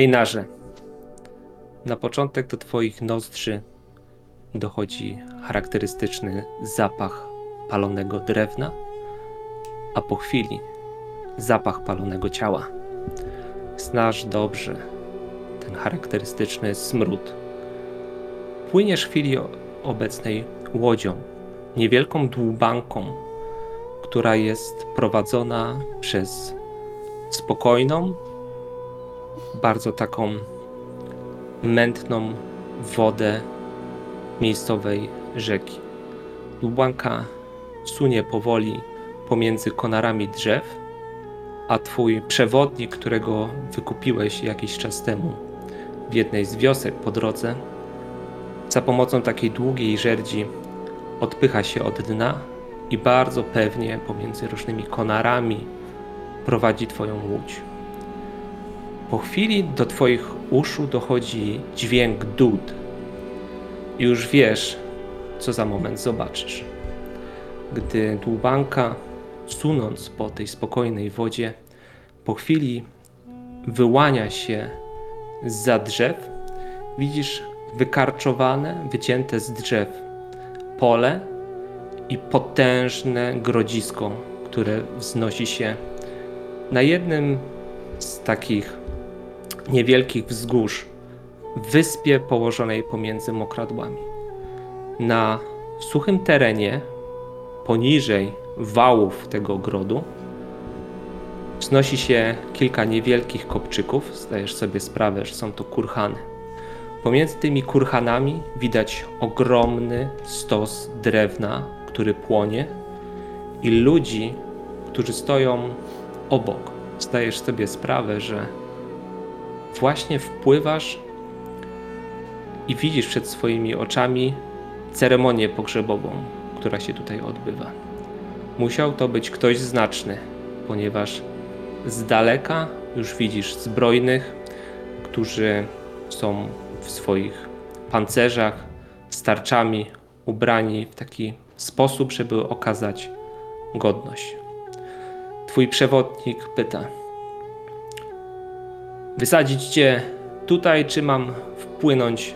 Ejnarze, na początek do twoich nozdrzy dochodzi charakterystyczny zapach palonego drewna, a po chwili zapach palonego ciała. Znasz dobrze ten charakterystyczny smród. Płyniesz w chwili obecnej łodzią, niewielką dłubanką, która jest prowadzona przez spokojną, bardzo taką mętną wodę miejscowej rzeki. Dłubanka sunie powoli pomiędzy konarami drzew, a twój przewodnik, którego wykupiłeś jakiś czas temu w jednej z wiosek po drodze, za pomocą takiej długiej żerdzi odpycha się od dna i bardzo pewnie pomiędzy różnymi konarami prowadzi twoją łódź. Po chwili do twoich uszu dochodzi dźwięk dud. I już wiesz, co za moment zobaczysz. Gdy dłubanka, sunąc po tej spokojnej wodzie, po chwili wyłania się za drzew, widzisz wykarczowane, wycięte z drzew pole i potężne grodzisko, które wznosi się na jednym z takich niewielkich wzgórz, wyspie położonej pomiędzy mokradłami. Na suchym terenie, poniżej wałów tego ogrodu, wznosi się kilka niewielkich kopczyków. Zdajesz sobie sprawę, że są to kurhany. Pomiędzy tymi kurhanami widać ogromny stos drewna, który płonie, i ludzi, którzy stoją obok. Zdajesz sobie sprawę, że właśnie wpływasz i widzisz przed swoimi oczami ceremonię pogrzebową, która się tutaj odbywa. Musiał to być ktoś znaczny, ponieważ z daleka już widzisz zbrojnych, którzy są w swoich pancerzach, starczami, ubrani w taki sposób, żeby okazać godność. Twój przewodnik pyta: Wysadzić cię tutaj, czy mam wpłynąć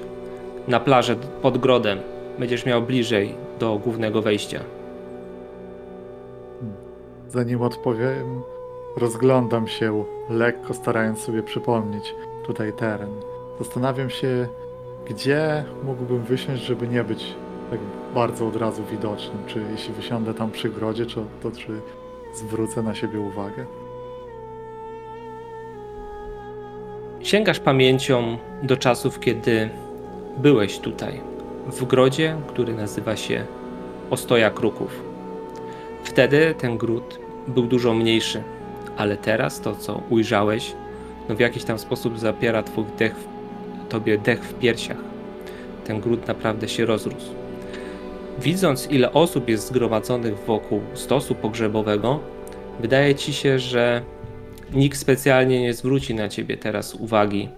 na plażę pod grodem? Będziesz miał bliżej do głównego wejścia. Zanim odpowiem, rozglądam się, lekko starając sobie przypomnieć tutaj teren. Zastanawiam się, gdzie mógłbym wysiąść, żeby nie być tak bardzo od razu widocznym. Czy jeśli wysiądę tam przy grodzie, czy, to czy zwrócę na siebie uwagę? Sięgasz pamięcią do czasów, kiedy byłeś tutaj, w grodzie, który nazywa się Ostoja Kruków. Wtedy ten gród był dużo mniejszy, ale teraz to, co ujrzałeś, no w jakiś tam sposób zapiera twój dech, tobie dech w piersiach. Ten gród naprawdę się rozrósł. Widząc, ile osób jest zgromadzonych wokół stosu pogrzebowego, wydaje ci się, że nikt specjalnie nie zwróci na ciebie teraz uwagi.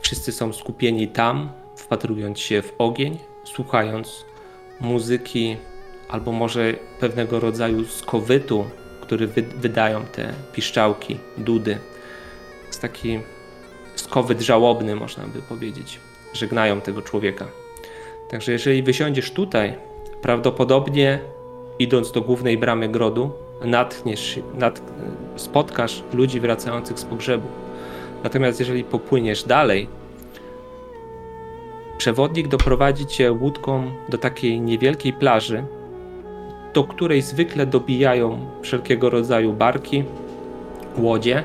Wszyscy są skupieni tam, wpatrując się w ogień, słuchając muzyki albo może pewnego rodzaju skowytu, który wy wydają te piszczałki, dudy. Jest taki skowyt żałobny, można by powiedzieć. Żegnają tego człowieka. Także jeżeli wysiądziesz tutaj, prawdopodobnie idąc do głównej bramy grodu, natkniesz, nat, spotkasz ludzi wracających z pogrzebu. Natomiast jeżeli popłyniesz dalej, przewodnik doprowadzi cię łódką do takiej niewielkiej plaży, do której zwykle dobijają wszelkiego rodzaju barki, łodzie.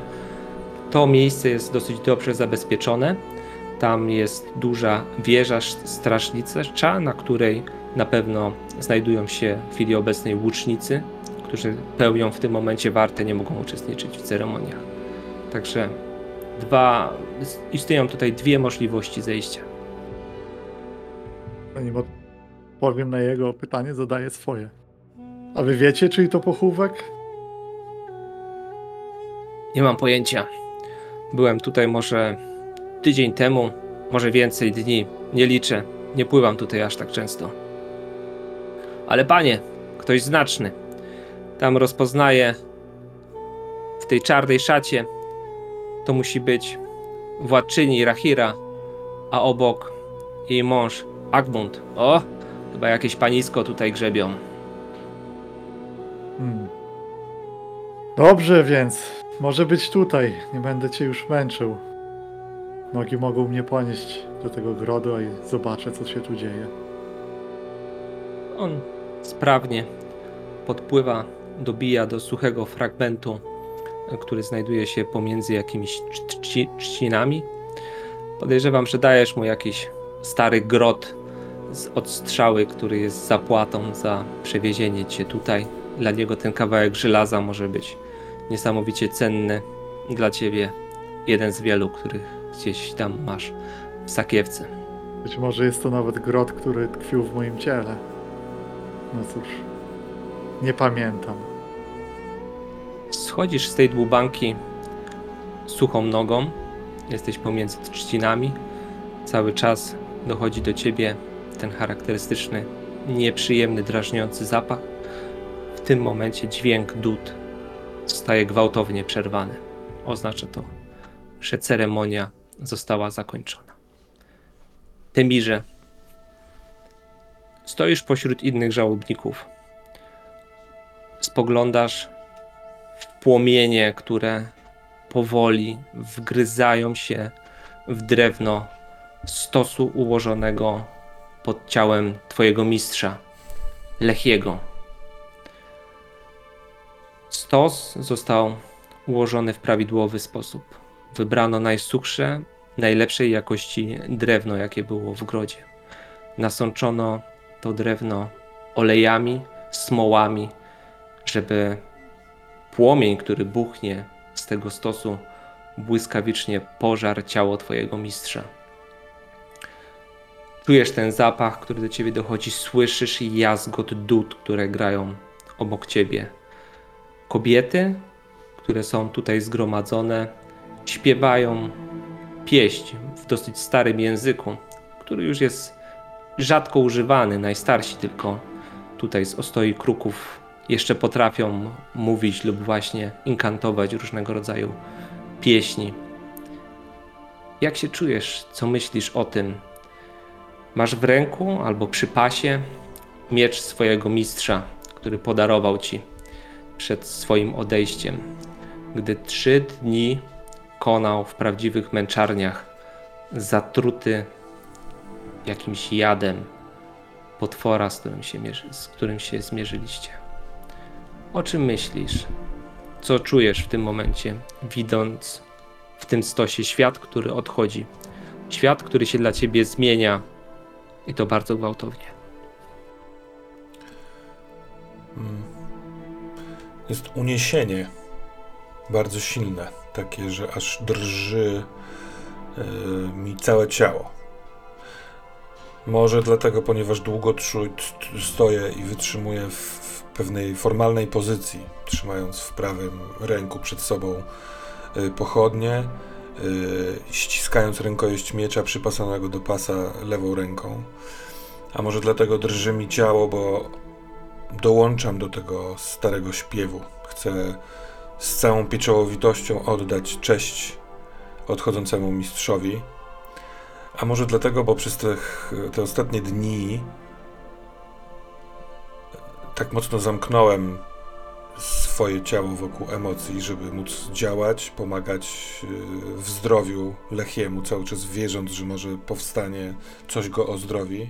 To miejsce jest dosyć dobrze zabezpieczone. Tam jest duża wieża strażnicza, na której na pewno znajdują się w chwili obecnej łucznicy, którzy pełnią w tym momencie wartę, nie mogą uczestniczyć w ceremoniach. Także dwa, istnieją tutaj dwie możliwości zejścia. Zanim odpowiem na jego pytanie, zadaję swoje. A wy wiecie, czyj to pochówek? Nie mam pojęcia. Byłem tutaj może tydzień temu, może więcej dni. Nie liczę. Nie pływam tutaj aż tak często. Ale panie, ktoś znaczny. Tam rozpoznaję w tej czarnej szacie. To musi być władczyni Rahira, a obok jej mąż Agmund. O, chyba jakieś panisko tutaj grzebią. Hmm. Dobrze, więc może być tutaj. Nie będę cię już męczył. Nogi mogą mnie ponieść do tego grodu, i zobaczę, co się tu dzieje. On sprawnie podpływa, dobija do suchego fragmentu, który znajduje się pomiędzy jakimiś trzcinami. Podejrzewam, że dajesz mu jakiś stary grot z odstrzały, który jest zapłatą za przewiezienie cię tutaj. Dla niego ten kawałek żelaza może być niesamowicie cenny. Dla ciebie jeden z wielu, których gdzieś tam masz w sakiewce. Być może jest to nawet grot, który tkwił w moim ciele. No cóż, nie pamiętam. Schodzisz z tej dłubanki suchą nogą. Jesteś pomiędzy trzcinami. Cały czas dochodzi do ciebie ten charakterystyczny, nieprzyjemny, drażniący zapach. W tym momencie dźwięk dud zostaje gwałtownie przerwany. Oznacza to, że ceremonia została zakończona. Temirze, stoisz pośród innych żałobników. Spoglądasz płomienie, które powoli wgryzają się w drewno stosu ułożonego pod ciałem twojego mistrza, Lechiego. Stos został ułożony w prawidłowy sposób. Wybrano najsuchsze, najlepszej jakości drewno, jakie było w grodzie. Nasączono to drewno olejami, smołami, żeby płomień, który buchnie z tego stosu, błyskawicznie pożar ciało Twojego mistrza. Czujesz ten zapach, który do Ciebie dochodzi, słyszysz jazgot dud, które grają obok Ciebie. Kobiety, które są tutaj zgromadzone, śpiewają pieśń w dosyć starym języku, który już jest rzadko używany. Najstarsi tylko tutaj z ostoi kruków jeszcze potrafią mówić lub właśnie inkantować różnego rodzaju pieśni. Jak się czujesz? Co myślisz o tym? Masz w ręku albo przy pasie miecz swojego mistrza, który podarował ci przed swoim odejściem, gdy trzy dni konał w prawdziwych męczarniach, zatruty jakimś jadem potwora, z którym się, z którym się zmierzyliście. O czym myślisz? Co czujesz w tym momencie, widząc w tym stosie świat, który odchodzi? Świat, który się dla ciebie zmienia i to bardzo gwałtownie. Jest uniesienie bardzo silne, takie, że aż drży yy, mi całe ciało. Może dlatego, ponieważ długo stoję i wytrzymuję w, w pewnej formalnej pozycji, trzymając w prawym ręku przed sobą y, pochodnie, y, ściskając rękojeść miecza przypasanego do pasa lewą ręką. A może dlatego drży mi ciało, bo dołączam do tego starego śpiewu. Chcę z całą pieczołowitością oddać cześć odchodzącemu mistrzowi. A może dlatego, bo przez tych, te ostatnie dni tak mocno zamknąłem swoje ciało wokół emocji, żeby móc działać, pomagać yy, w zdrowiu Lechiemu, cały czas wierząc, że może powstanie, coś go ozdrowi.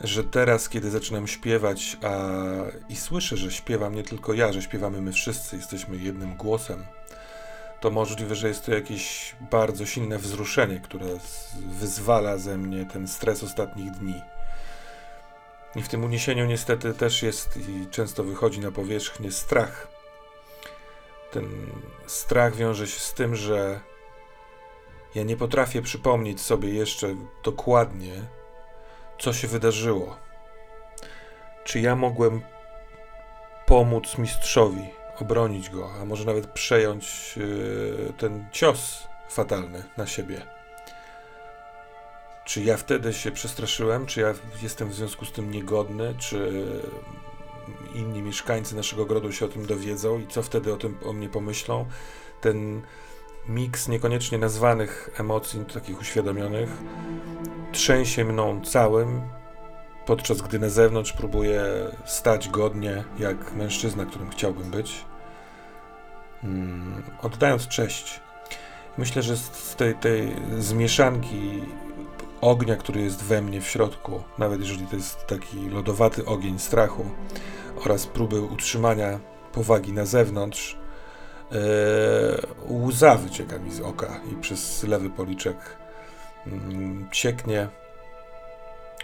Że teraz, kiedy zaczynam śpiewać, a i słyszę, że śpiewam nie tylko ja, że śpiewamy my wszyscy, jesteśmy jednym głosem, to możliwe, że jest to jakieś bardzo silne wzruszenie, które wyzwala ze mnie ten stres ostatnich dni. I w tym uniesieniu niestety też jest i często wychodzi na powierzchnię strach. Ten strach wiąże się z tym, że ja nie potrafię przypomnieć sobie jeszcze dokładnie, co się wydarzyło. Czy ja mogłem pomóc mistrzowi, obronić go, a może nawet przejąć yy, ten cios fatalny na siebie? Czy ja wtedy się przestraszyłem? Czy ja jestem w związku z tym niegodny? Czy inni mieszkańcy naszego ogrodu się o tym dowiedzą i co wtedy o tym o mnie pomyślą? Ten miks niekoniecznie nazwanych emocji, takich uświadomionych, trzęsie mną całym, podczas gdy na zewnątrz próbuję stać godnie, jak mężczyzna, którym chciałbym być, mm, oddając cześć. Myślę, że z tej, tej zmieszanki ognia, który jest we mnie w środku, nawet jeżeli to jest taki lodowaty ogień strachu oraz próby utrzymania powagi na zewnątrz, e, łza wycieka mi z oka i przez lewy policzek mm, cieknie,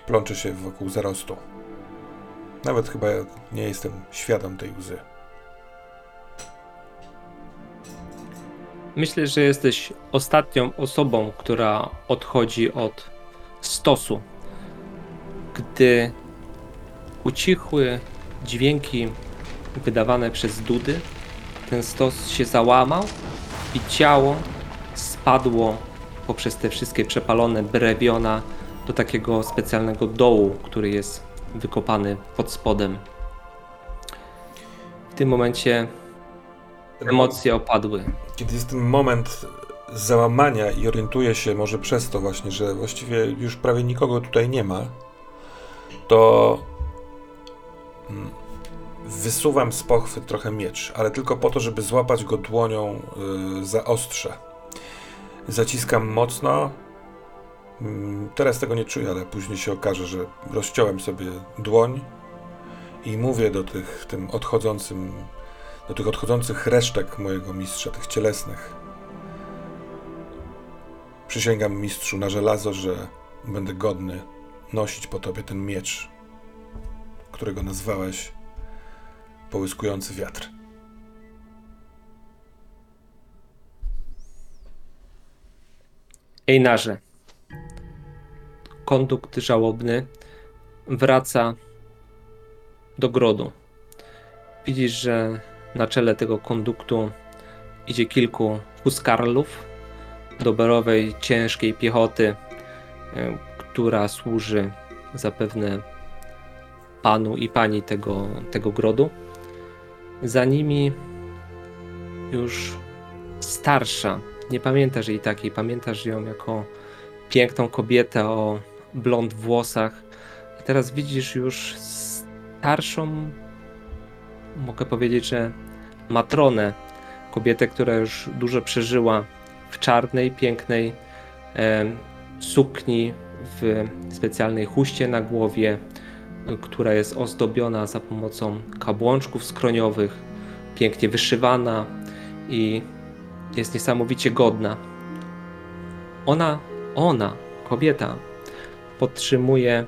plącze się wokół zarostu. Nawet chyba nie jestem świadom tej łzy. Myślę, że jesteś ostatnią osobą, która odchodzi od stosu. Gdy ucichły dźwięki wydawane przez dudy, ten stos się załamał i ciało spadło poprzez te wszystkie przepalone brewiona do takiego specjalnego dołu, który jest wykopany pod spodem. W tym momencie emocje opadły. Kiedy jest ten moment załamania i orientuję się może przez to właśnie, że właściwie już prawie nikogo tutaj nie ma, to mm, wysuwam z pochwy trochę miecz, ale tylko po to, żeby złapać go dłonią y, za ostrze. Zaciskam mocno. Mm, Teraz tego nie czuję, ale później się okaże, że rozciąłem sobie dłoń i mówię do tych tym odchodzącym do tych odchodzących resztek mojego mistrza, tych cielesnych. Przysięgam mistrzu na żelazo, że będę godny nosić po tobie ten miecz, którego nazwałeś połyskujący wiatr. Ejnarze. Kondukt żałobny wraca do grodu. Widzisz, że na czele tego konduktu idzie kilku huskarlów doborowej, ciężkiej piechoty, e, która służy zapewne panu i pani tego, tego grodu. Za nimi już starsza, nie pamiętasz jej takiej, pamiętasz ją jako piękną kobietę o blond włosach. Teraz widzisz już starszą, mogę powiedzieć, że matronę, kobietę, która już dużo przeżyła w czarnej, pięknej e, sukni, w specjalnej chuście na głowie, która jest ozdobiona za pomocą kabłączków skroniowych, pięknie wyszywana i jest niesamowicie godna. Ona, ona, kobieta, podtrzymuje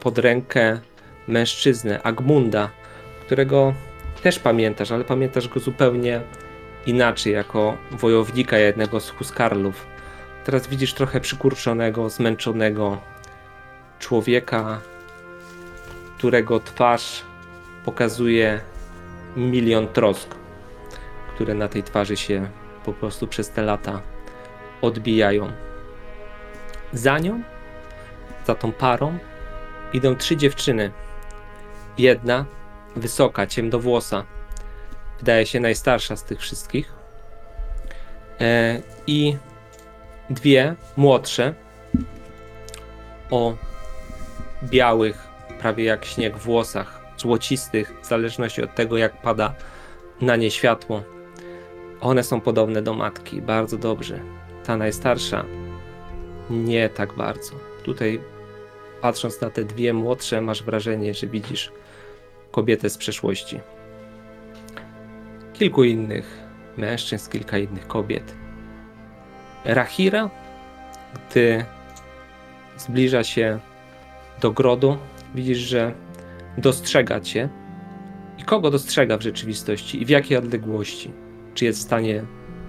pod rękę mężczyznę, Agmunda, którego też pamiętasz, ale pamiętasz go zupełnie inaczej, jako wojownika jednego z Huskarlów. Teraz widzisz trochę przykurczonego, zmęczonego człowieka, którego twarz pokazuje milion trosk, które na tej twarzy się po prostu przez te lata odbijają. Za nią, za tą parą, idą trzy dziewczyny. Jedna wysoka, ciemnowłosa, wydaje się najstarsza z tych wszystkich. E, I dwie młodsze o białych, prawie jak śnieg włosach, złocistych, w zależności od tego, jak pada na nie światło. One są podobne do matki, bardzo dobrze. Ta najstarsza nie tak bardzo. Tutaj, patrząc na te dwie młodsze, masz wrażenie, że widzisz kobietę z przeszłości. Kilku innych mężczyzn, kilka innych kobiet. Rahira, gdy zbliża się do grodu, widzisz, że dostrzega cię. I kogo dostrzega w rzeczywistości i w jakiej odległości? Czy jest w stanie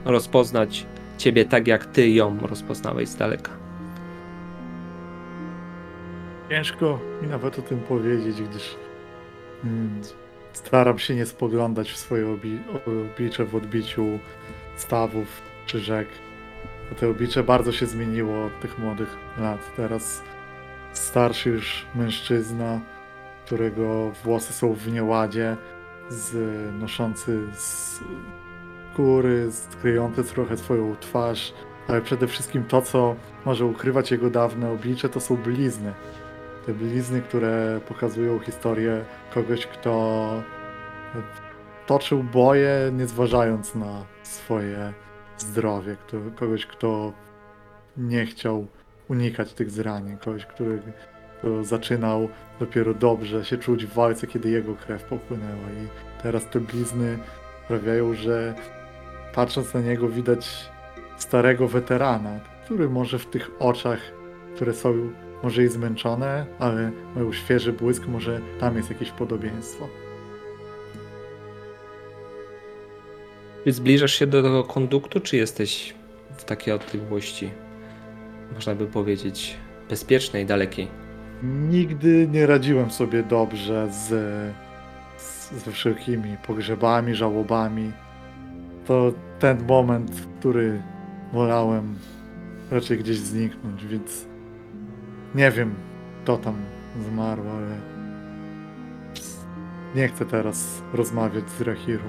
rozpoznać ciebie tak, jak ty ją rozpoznałeś z daleka? Ciężko mi nawet o tym powiedzieć, gdyż mm, staram się nie spoglądać w swoje obi oblicze w odbiciu stawów czy rzek. Bo te oblicze bardzo się zmieniło od tych młodych lat. Teraz starszy już mężczyzna, którego włosy są w nieładzie, z, noszący z skóry, skryjące trochę swoją twarz, ale przede wszystkim to, co może ukrywać jego dawne oblicze, to są blizny. Te blizny, które pokazują historię kogoś, kto toczył boje, nie zważając na swoje zdrowie, kto, kogoś, kto nie chciał unikać tych zranień, kogoś, który kto zaczynał dopiero dobrze się czuć w walce, kiedy jego krew popłynęła. I teraz te blizny sprawiają, że patrząc na niego widać starego weterana, który może w tych oczach, które są może i zmęczone, ale mają świeży błysk, może tam jest jakieś podobieństwo. Czy zbliżasz się do tego konduktu, czy jesteś w takiej odległości, można by powiedzieć, bezpiecznej, dalekiej? Nigdy nie radziłem sobie dobrze z, z, ze wszelkimi pogrzebami, żałobami. To ten moment, w który wolałem raczej gdzieś zniknąć, więc nie wiem, kto tam zmarł, ale nie chcę teraz rozmawiać z Rahirą.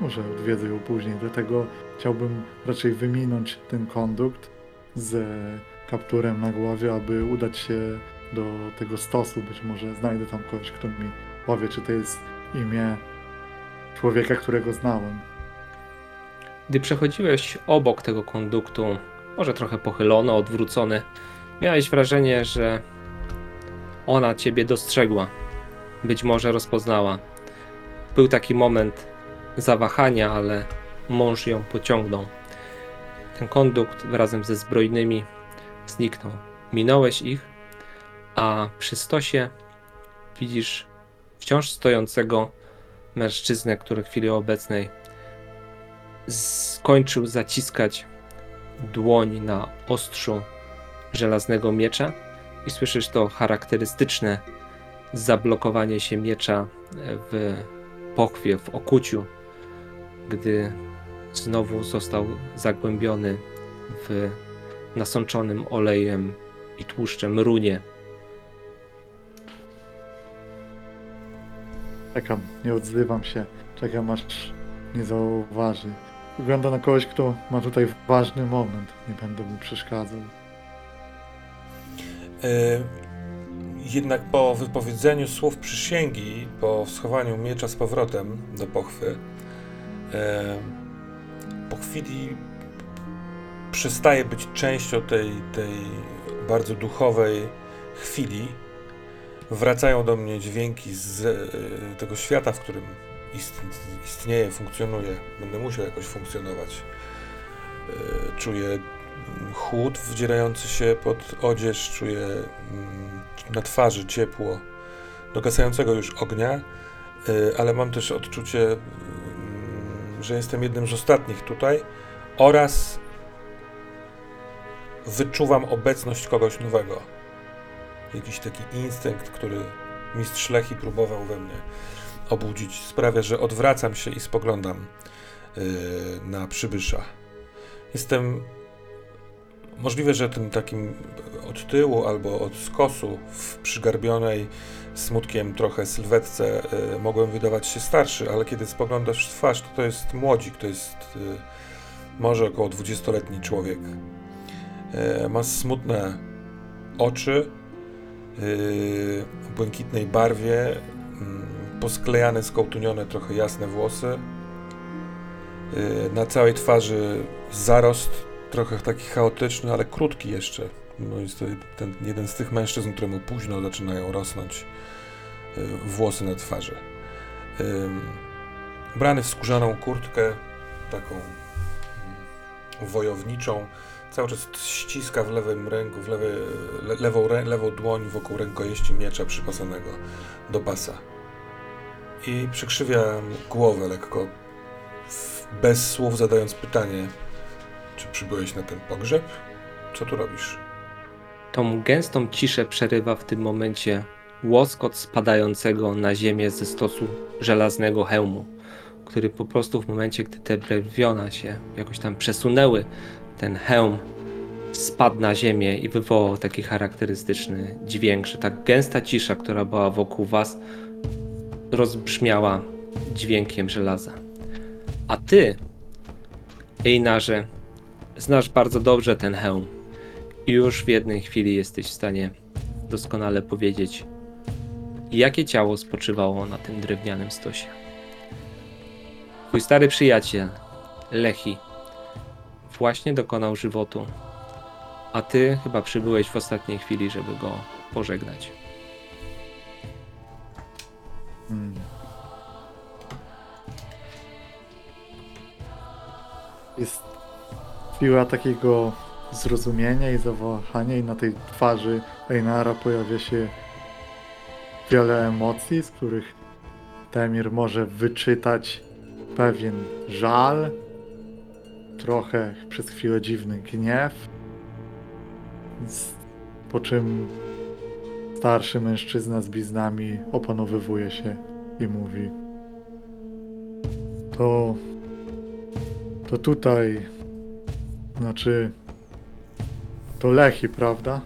Może odwiedzę ją później, dlatego chciałbym raczej wyminąć ten kondukt z kapturem na głowie, aby udać się do tego stosu. Być może znajdę tam kogoś, kto mi powie, czy to jest imię człowieka, którego znałem. Gdy przechodziłeś obok tego konduktu, może trochę pochylony, odwrócony, miałeś wrażenie, że ona ciebie dostrzegła. Być może rozpoznała. Był taki moment zawahania, ale mąż ją pociągnął. Ten kondukt razem ze zbrojnymi zniknął. Minąłeś ich, a przy stosie widzisz wciąż stojącego mężczyznę, który w chwili obecnej skończył zaciskać dłoń na ostrzu żelaznego miecza i słyszysz to charakterystyczne zablokowanie się miecza w pochwie, w okuciu, gdy znowu został zagłębiony w nasączonym olejem i tłuszczem runie. Czekam, nie odzywam się, czekam aż nie zauważy. Wygląda na kogoś, kto ma tutaj ważny moment. Nie będę mu przeszkadzał. E, Jednak po wypowiedzeniu słów przysięgi, po schowaniu miecza z powrotem do pochwy, e, po chwili przestaje być częścią tej, tej bardzo duchowej chwili. Wracają do mnie dźwięki z e, tego świata, w którym ist, istnieje, funkcjonuje. Będę musiał jakoś funkcjonować. Czuję chłód wdzierający się pod odzież, czuję mm, na twarzy ciepło dogasającego już ognia, y, ale mam też odczucie, mm, że jestem jednym z ostatnich tutaj oraz wyczuwam obecność kogoś nowego. Jakiś taki instynkt, który mistrz Lechi próbował we mnie obudzić, sprawia, że odwracam się i spoglądam y, na przybysza. Jestem Możliwe, że tym takim od tyłu albo od skosu w przygarbionej smutkiem trochę sylwetce y, mogłem wydawać się starszy, ale kiedy spoglądasz w twarz, to to jest młodzik, to jest y, może około 20-letni człowiek. Y, ma smutne oczy w błękitnej barwie, y, posklejane, skołtunione, trochę jasne włosy. Na całej twarzy zarost trochę taki chaotyczny, ale krótki jeszcze. No jest to ten jeden z tych mężczyzn, któremu późno zaczynają rosnąć y, włosy na twarzy. Ym, Ubrany w skórzaną kurtkę, taką mm, wojowniczą, cały czas ściska w lewym ręku, w lewej, le, lewą, lewą dłoń wokół rękojeści miecza przypasanego do pasa. I przykrzywia głowę lekko, bez słów zadając pytanie, czy przybyłeś na ten pogrzeb? Co tu robisz? Tą gęstą ciszę przerywa w tym momencie łoskot spadającego na ziemię ze stosu żelaznego hełmu, który po prostu w momencie, gdy te brewiona się jakoś tam przesunęły, ten hełm spadł na ziemię i wywołał taki charakterystyczny dźwięk, że ta gęsta cisza, która była wokół was, rozbrzmiała dźwiękiem żelaza. A ty Einarze, znasz bardzo dobrze ten hełm i już w jednej chwili jesteś w stanie doskonale powiedzieć, jakie ciało spoczywało na tym drewnianym stosie. Twój stary przyjaciel, Lechi, właśnie dokonał żywotu, a ty chyba przybyłeś w ostatniej chwili, żeby go pożegnać. Hmm. Jest chwila takiego zrozumienia i zawahania i na tej twarzy Einara pojawia się wiele emocji, z których Temir może wyczytać pewien żal, trochę przez chwilę dziwny gniew, po czym starszy mężczyzna z bliznami opanowywuje się i mówi to to tutaj znaczy to Lechi, prawda?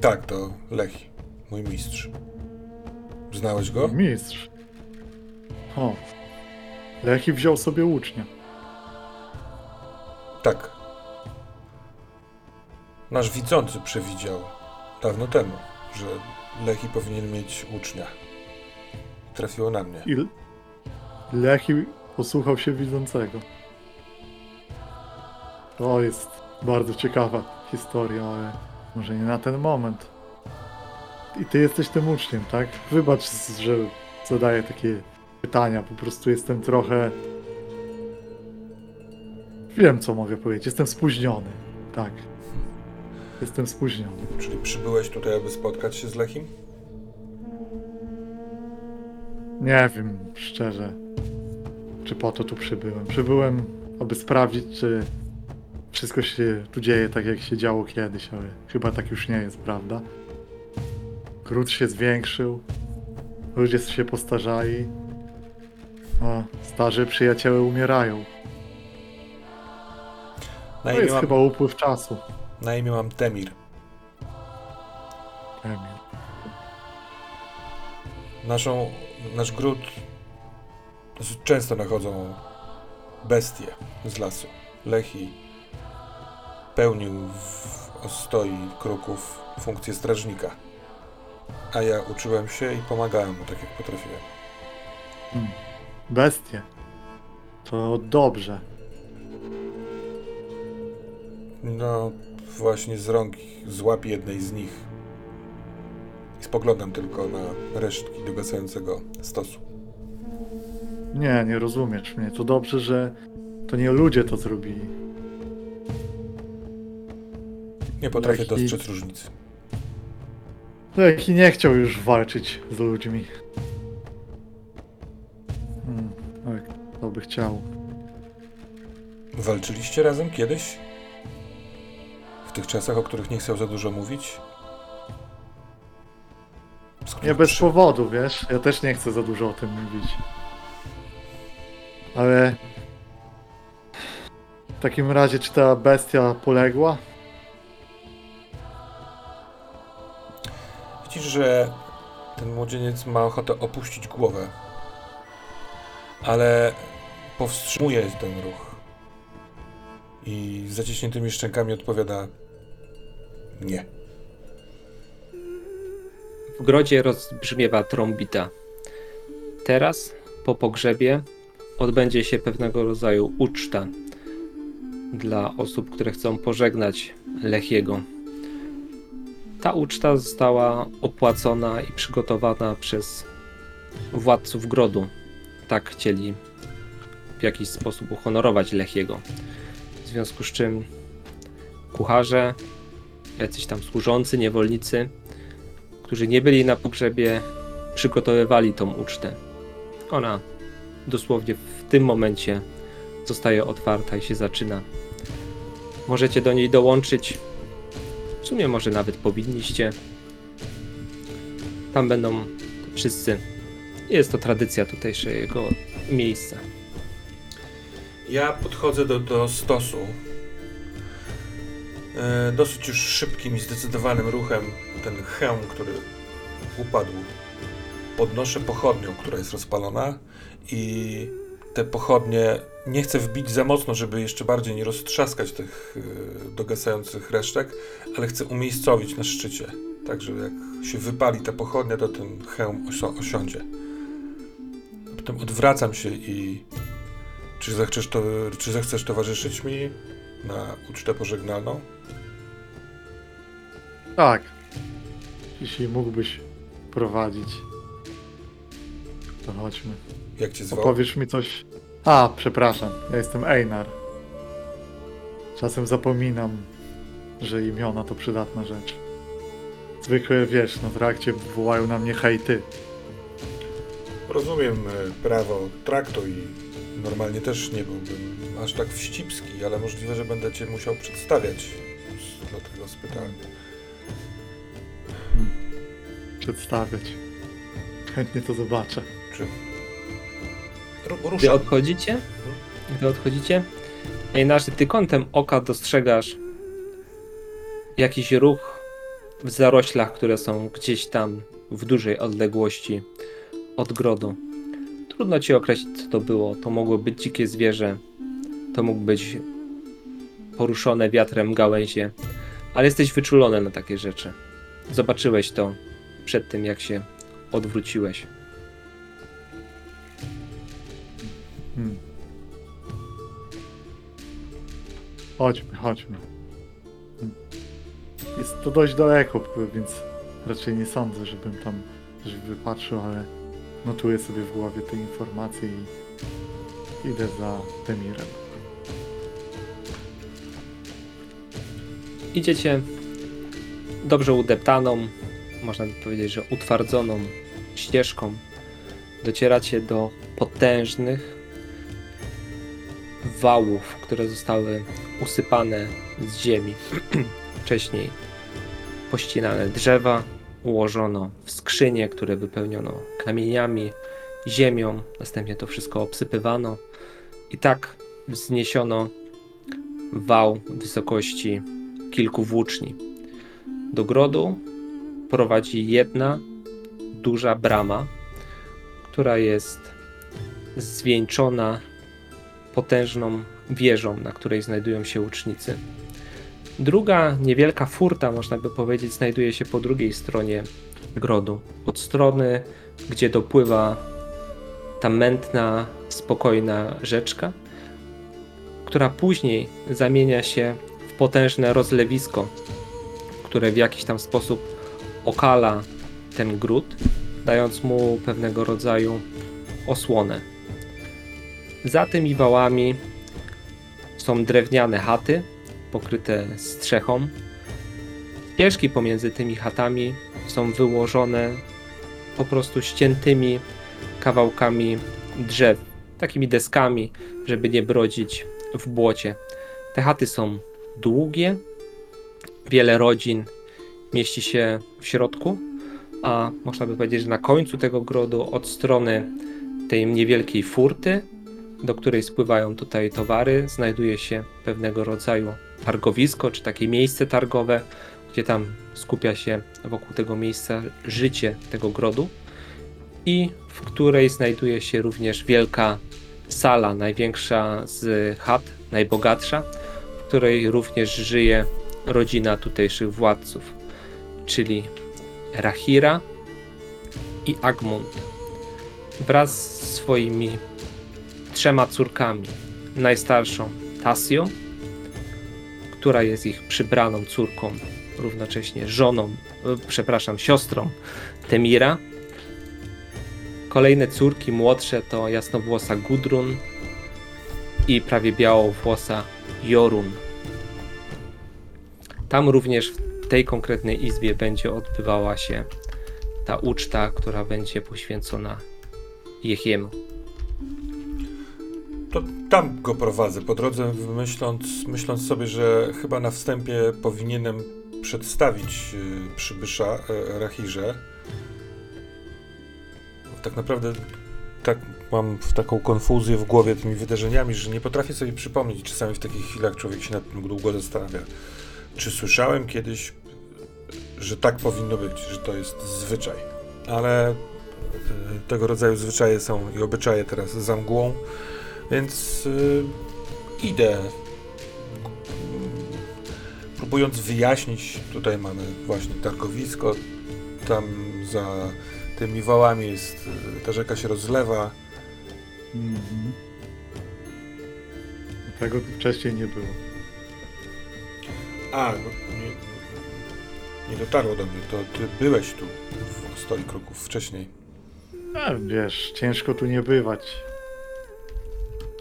Tak, to Lechi, mój mistrz. Znałeś go? Mistrz. O. Lechi wziął sobie ucznia. Tak. Nasz widzący przewidział dawno temu, że Lechi powinien mieć ucznia. Trafiło na mnie. I Lechi posłuchał się widzącego. To jest bardzo ciekawa historia, ale może nie na ten moment. I ty jesteś tym uczniem, tak? Wybacz, że zadaję takie pytania. Po prostu jestem trochę. Wiem, co mogę powiedzieć. Jestem spóźniony. Tak. Jestem spóźniony. Czyli przybyłeś tutaj, aby spotkać się z Lechim? Nie wiem, szczerze, czy po to tu przybyłem. Przybyłem, aby sprawdzić, czy wszystko się tu dzieje tak, jak się działo kiedyś, ale chyba tak już nie jest, prawda? Gród się zwiększył, ludzie się postarzali, a starzy przyjaciele umierają. Na To imię, jest mam, chyba upływ czasu. na imię mam Temir. Emil. Naszą, nasz gród dosyć często nachodzą bestie z lasu. Lechi pełnił w ostoi kruków funkcję strażnika. A ja uczyłem się i pomagałem mu tak, jak potrafiłem. Hmm. Bestie. To dobrze. No, właśnie z rąk złap jednej z nich. I spoglądam tylko na resztki dogasającego stosu. Nie, nie rozumiesz mnie. To dobrze, że to nie ludzie to zrobili. Nie potrafię Lechi- dostrzec różnicy. Lechi nie chciał już walczyć z ludźmi. Hmm, tak, to by chciał. Walczyliście razem kiedyś? W tych czasach, o których nie chcę za dużo mówić? Nie bez powodu, wiesz? Ja też nie chcę za dużo o tym mówić. Ale... W takim razie, czy ta bestia poległa? Że ten młodzieniec ma ochotę opuścić głowę, ale powstrzymuje ten ruch. I z zaciśniętymi szczękami odpowiada nie. W grodzie rozbrzmiewa trąbita. Teraz, po pogrzebie, odbędzie się pewnego rodzaju uczta dla osób, które chcą pożegnać Lechiego. Ta uczta została opłacona i przygotowana przez władców grodu. Tak chcieli w jakiś sposób uhonorować Lechiego. W związku z czym kucharze, jacyś tam służący, niewolnicy którzy nie byli na pogrzebie, przygotowywali tą ucztę. Ona dosłownie w tym momencie zostaje otwarta i się zaczyna. Możecie do niej dołączyć. Sumie może nawet powinniście. Tam będą wszyscy. Jest to tradycja tutejszego miejsca. Ja podchodzę do, do stosu. E, dosyć już szybkim i zdecydowanym ruchem ten hełm, który upadł, podnoszę pochodnią, która jest rozpalona i te pochodnie. Nie chcę wbić za mocno, żeby jeszcze bardziej nie roztrzaskać tych y, dogasających resztek, ale chcę umiejscowić na szczycie. Tak, że jak się wypali ta pochodnia, to ten hełm osiądzie. Potem odwracam się i. Czy zechcesz, to, czy zechcesz towarzyszyć mi na ucztę pożegnalną? Tak. Jeśli mógłbyś prowadzić, to chodźmy. Jak cię zwał? Opowiesz mi coś. A, przepraszam, ja jestem Einar. Czasem zapominam, że imiona to przydatna rzecz. Zwykle wiesz, na trakcie wołają na mnie hejty. Rozumiem e, prawo traktu i normalnie też nie byłbym aż tak wścibski, ale możliwe, że będę cię musiał przedstawiać. Dlatego spytałem. Przedstawiać. Chętnie to zobaczę. Czy... Ru- Gdy ruszam. odchodzicie, gdy odchodzicie, Einarzy, ty kątem oka dostrzegasz jakiś ruch w zaroślach, które są gdzieś tam w dużej odległości od grodu. Trudno ci określić, co to było. To mogło być dzikie zwierzę, to mógł być poruszone wiatrem gałęzie, ale jesteś wyczulony na takie rzeczy. Zobaczyłeś to przed tym, jak się odwróciłeś. Chodźmy, chodźmy. Jest to dość daleko, więc raczej nie sądzę, żebym tam coś wypatrzył, ale notuję sobie w głowie te informacje i idę za Temirem. Idziecie dobrze udeptaną, można by powiedzieć, że utwardzoną ścieżką. Docieracie do potężnych wałów, które zostały usypane z ziemi. Wcześniej pościnane drzewa, ułożono w skrzynie, które wypełniono kamieniami, ziemią. Następnie to wszystko obsypywano i tak wzniesiono wał wysokości kilku włóczni. Do grodu prowadzi jedna duża brama, która jest zwieńczona potężną wieżą, na której znajdują się łucznicy. Druga niewielka furta, można by powiedzieć, znajduje się po drugiej stronie grodu. Od strony, gdzie dopływa ta mętna, spokojna rzeczka, która później zamienia się w potężne rozlewisko, które w jakiś tam sposób okala ten gród, dając mu pewnego rodzaju osłonę. Za tymi wałami są drewniane chaty pokryte strzechą. Ścieżki pomiędzy tymi chatami są wyłożone po prostu ściętymi kawałkami drzew, takimi deskami, żeby nie brodzić w błocie. Te chaty są długie, wiele rodzin mieści się w środku, a można by powiedzieć, że na końcu tego grodu od strony tej niewielkiej furty, do której spływają tutaj towary, znajduje się pewnego rodzaju targowisko, czy takie miejsce targowe, gdzie tam skupia się wokół tego miejsca życie tego grodu i w której znajduje się również wielka sala, największa z chat, najbogatsza, w której również żyje rodzina tutejszych władców, czyli Rahira i Agmund. Wraz z swoimi trzema córkami. Najstarszą Tasją, która jest ich przybraną córką, równocześnie żoną, e, przepraszam, siostrą Temira. Kolejne córki młodsze to jasnowłosa Gudrun i prawie białowłosa Jorun. Tam również w tej konkretnej izbie będzie odbywała się ta uczta, która będzie poświęcona Jehiemu. To tam go prowadzę po drodze, myśląc, myśląc sobie, że chyba na wstępie powinienem przedstawić y, przybysza y, Rahirze. Tak naprawdę tak mam taką konfuzję w głowie tymi wydarzeniami, że nie potrafię sobie przypomnieć. Czasami w takich chwilach człowiek się nad tym długo zastanawia. Czy słyszałem kiedyś, że tak powinno być, że to jest zwyczaj. Ale y, tego rodzaju zwyczaje są i obyczaje teraz za mgłą, więc y, idę. Próbując wyjaśnić, tutaj mamy właśnie targowisko, tam za tymi wałami jest, y, ta rzeka się rozlewa. Mhm. Tego tu wcześniej nie było. A, no, nie, nie dotarło do mnie, to ty byłeś tu w stoi kroków wcześniej. A, wiesz, ciężko tu nie bywać.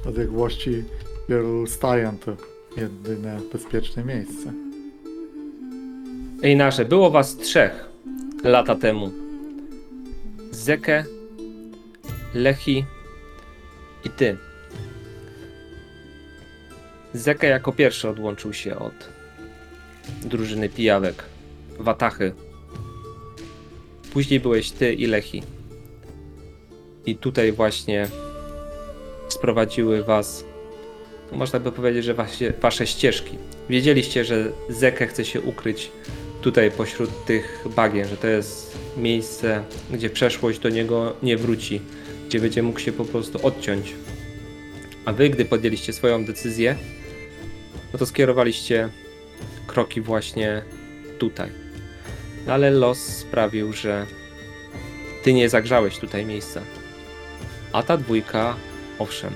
Odległości wielu stajan to jedyne bezpieczne miejsce. Einarze, było was trzech lata temu. Zeke, Lechi i ty. Zeke jako pierwszy odłączył się od drużyny pijawek, Watachy. Później byłeś ty i Lechi. I tutaj właśnie sprowadziły was, można by powiedzieć, że wasze, wasze ścieżki. Wiedzieliście, że Zeke chce się ukryć tutaj pośród tych bagien, że to jest miejsce, gdzie przeszłość do niego nie wróci, gdzie będzie mógł się po prostu odciąć. A wy, gdy podjęliście swoją decyzję, no to skierowaliście kroki właśnie tutaj. No ale los sprawił, że ty nie zagrzałeś tutaj miejsca. A ta dwójka, owszem,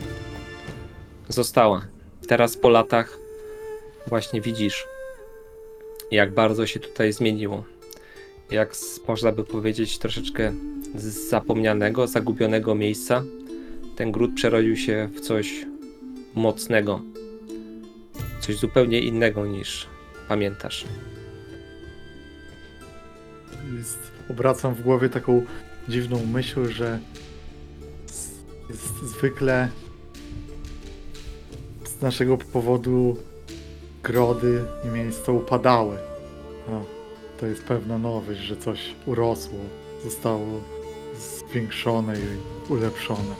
została. Teraz po latach właśnie widzisz, jak bardzo się tutaj zmieniło. Jak z, można by powiedzieć troszeczkę z zapomnianego, zagubionego miejsca, ten gród przerodził się w coś mocnego. Coś zupełnie innego niż pamiętasz. Jest, obracam w głowie taką dziwną myśl, że jest zwykle z naszego powodu grody i miejsca upadały. A to jest pewna nowość, że coś urosło, zostało zwiększone i ulepszone.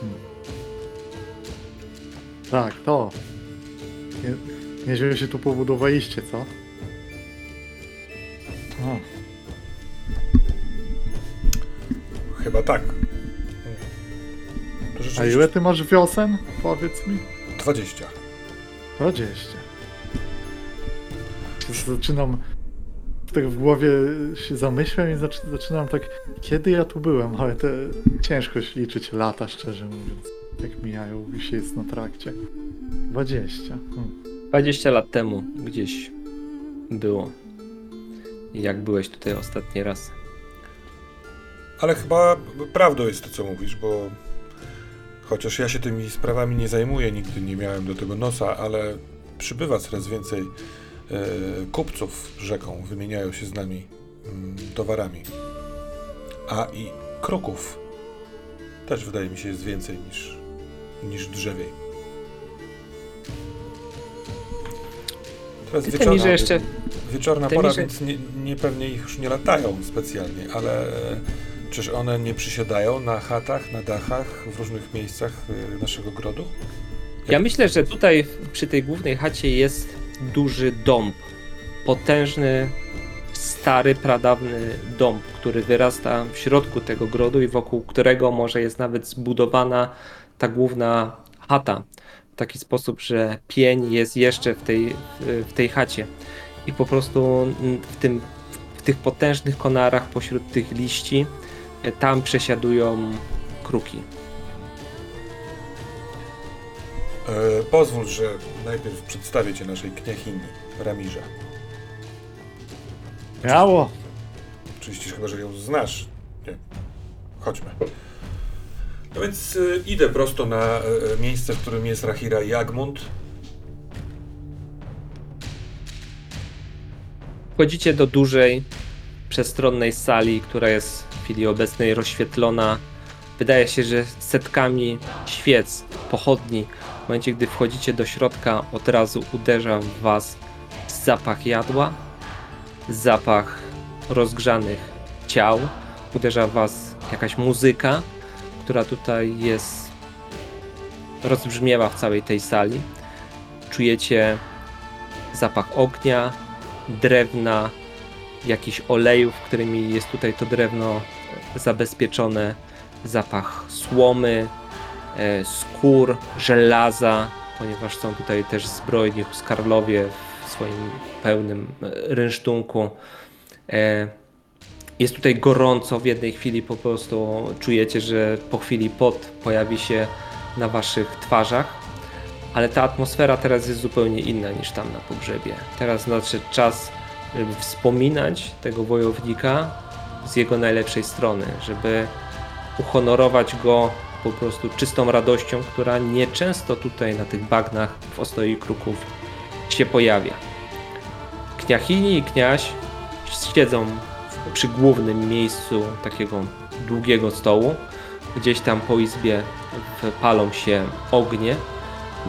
Hmm. Tak, to. Nie, nieźle się tu pobudowaliście, co? O. Chyba tak. A rzeczywiście ile ty masz wiosen? Powiedz mi. 20. 20. Zaczynam tak w głowie się zamyślam i zaczy- zaczynam tak, kiedy ja tu byłem, ale to ciężko się liczyć lata, szczerze mówiąc, jak mijają i się jest na trakcie. 20. Hmm. 20 lat temu gdzieś było. Jak byłeś tutaj ostatni raz? Ale chyba prawdą jest to, co mówisz, bo chociaż ja się tymi sprawami nie zajmuję, nigdy nie miałem do tego nosa, ale przybywa coraz więcej e, kupców rzeką, wymieniają się z nami mm, towarami. A i kroków też wydaje mi się jest więcej niż, niż drzewiej. Teraz mi, że wieczorna, jeszcze wieczorna mi, pora, że- więc nie, nie pewnie ich już nie latają specjalnie, ale czyż one nie przysiadają na chatach, na dachach, w różnych miejscach y, naszego grodu? Ja myślę, że tutaj przy tej głównej chacie jest duży dąb. Potężny, stary, pradawny dąb, który wyrasta w środku tego grodu i wokół którego może jest nawet zbudowana ta główna chata. W taki sposób, że pień jest jeszcze w tej, w tej chacie. I po prostu w, tym, w tych potężnych konarach pośród tych liści tam przesiadują kruki. E, pozwól, że najpierw przedstawię cię naszej kniachini, Ramirze. Miało! Oczywiście chyba, że ją znasz. Nie. Chodźmy. No więc y, idę prosto na y, miejsce, w którym jest Rahira i Agmund. Wchodzicie do dużej, przestronnej sali, która jest chwili obecnej rozświetlona. Wydaje się, że setkami świec, pochodni. W momencie, gdy wchodzicie do środka, od razu uderza w was zapach jadła, zapach rozgrzanych ciał. Uderza w was jakaś muzyka, która tutaj jest rozbrzmiewa w całej tej sali. Czujecie zapach ognia, drewna, jakichś olejów, którymi jest tutaj to drewno zabezpieczone, zapach słomy, e, skór, żelaza, ponieważ są tutaj też zbrojni huskarlowie w swoim pełnym e, rynsztunku. E, Jest tutaj gorąco, w jednej chwili po prostu czujecie, że po chwili pot pojawi się na waszych twarzach, ale ta atmosfera teraz jest zupełnie inna niż tam na pogrzebie. Teraz nadszedł czas, żeby wspominać tego wojownika z jego najlepszej strony, żeby uhonorować go po prostu czystą radością, która nieczęsto tutaj na tych bagnach w Ostoi Kruków się pojawia. Kniachini i kniaź siedzą przy głównym miejscu takiego długiego stołu. Gdzieś tam po izbie palą się ognie.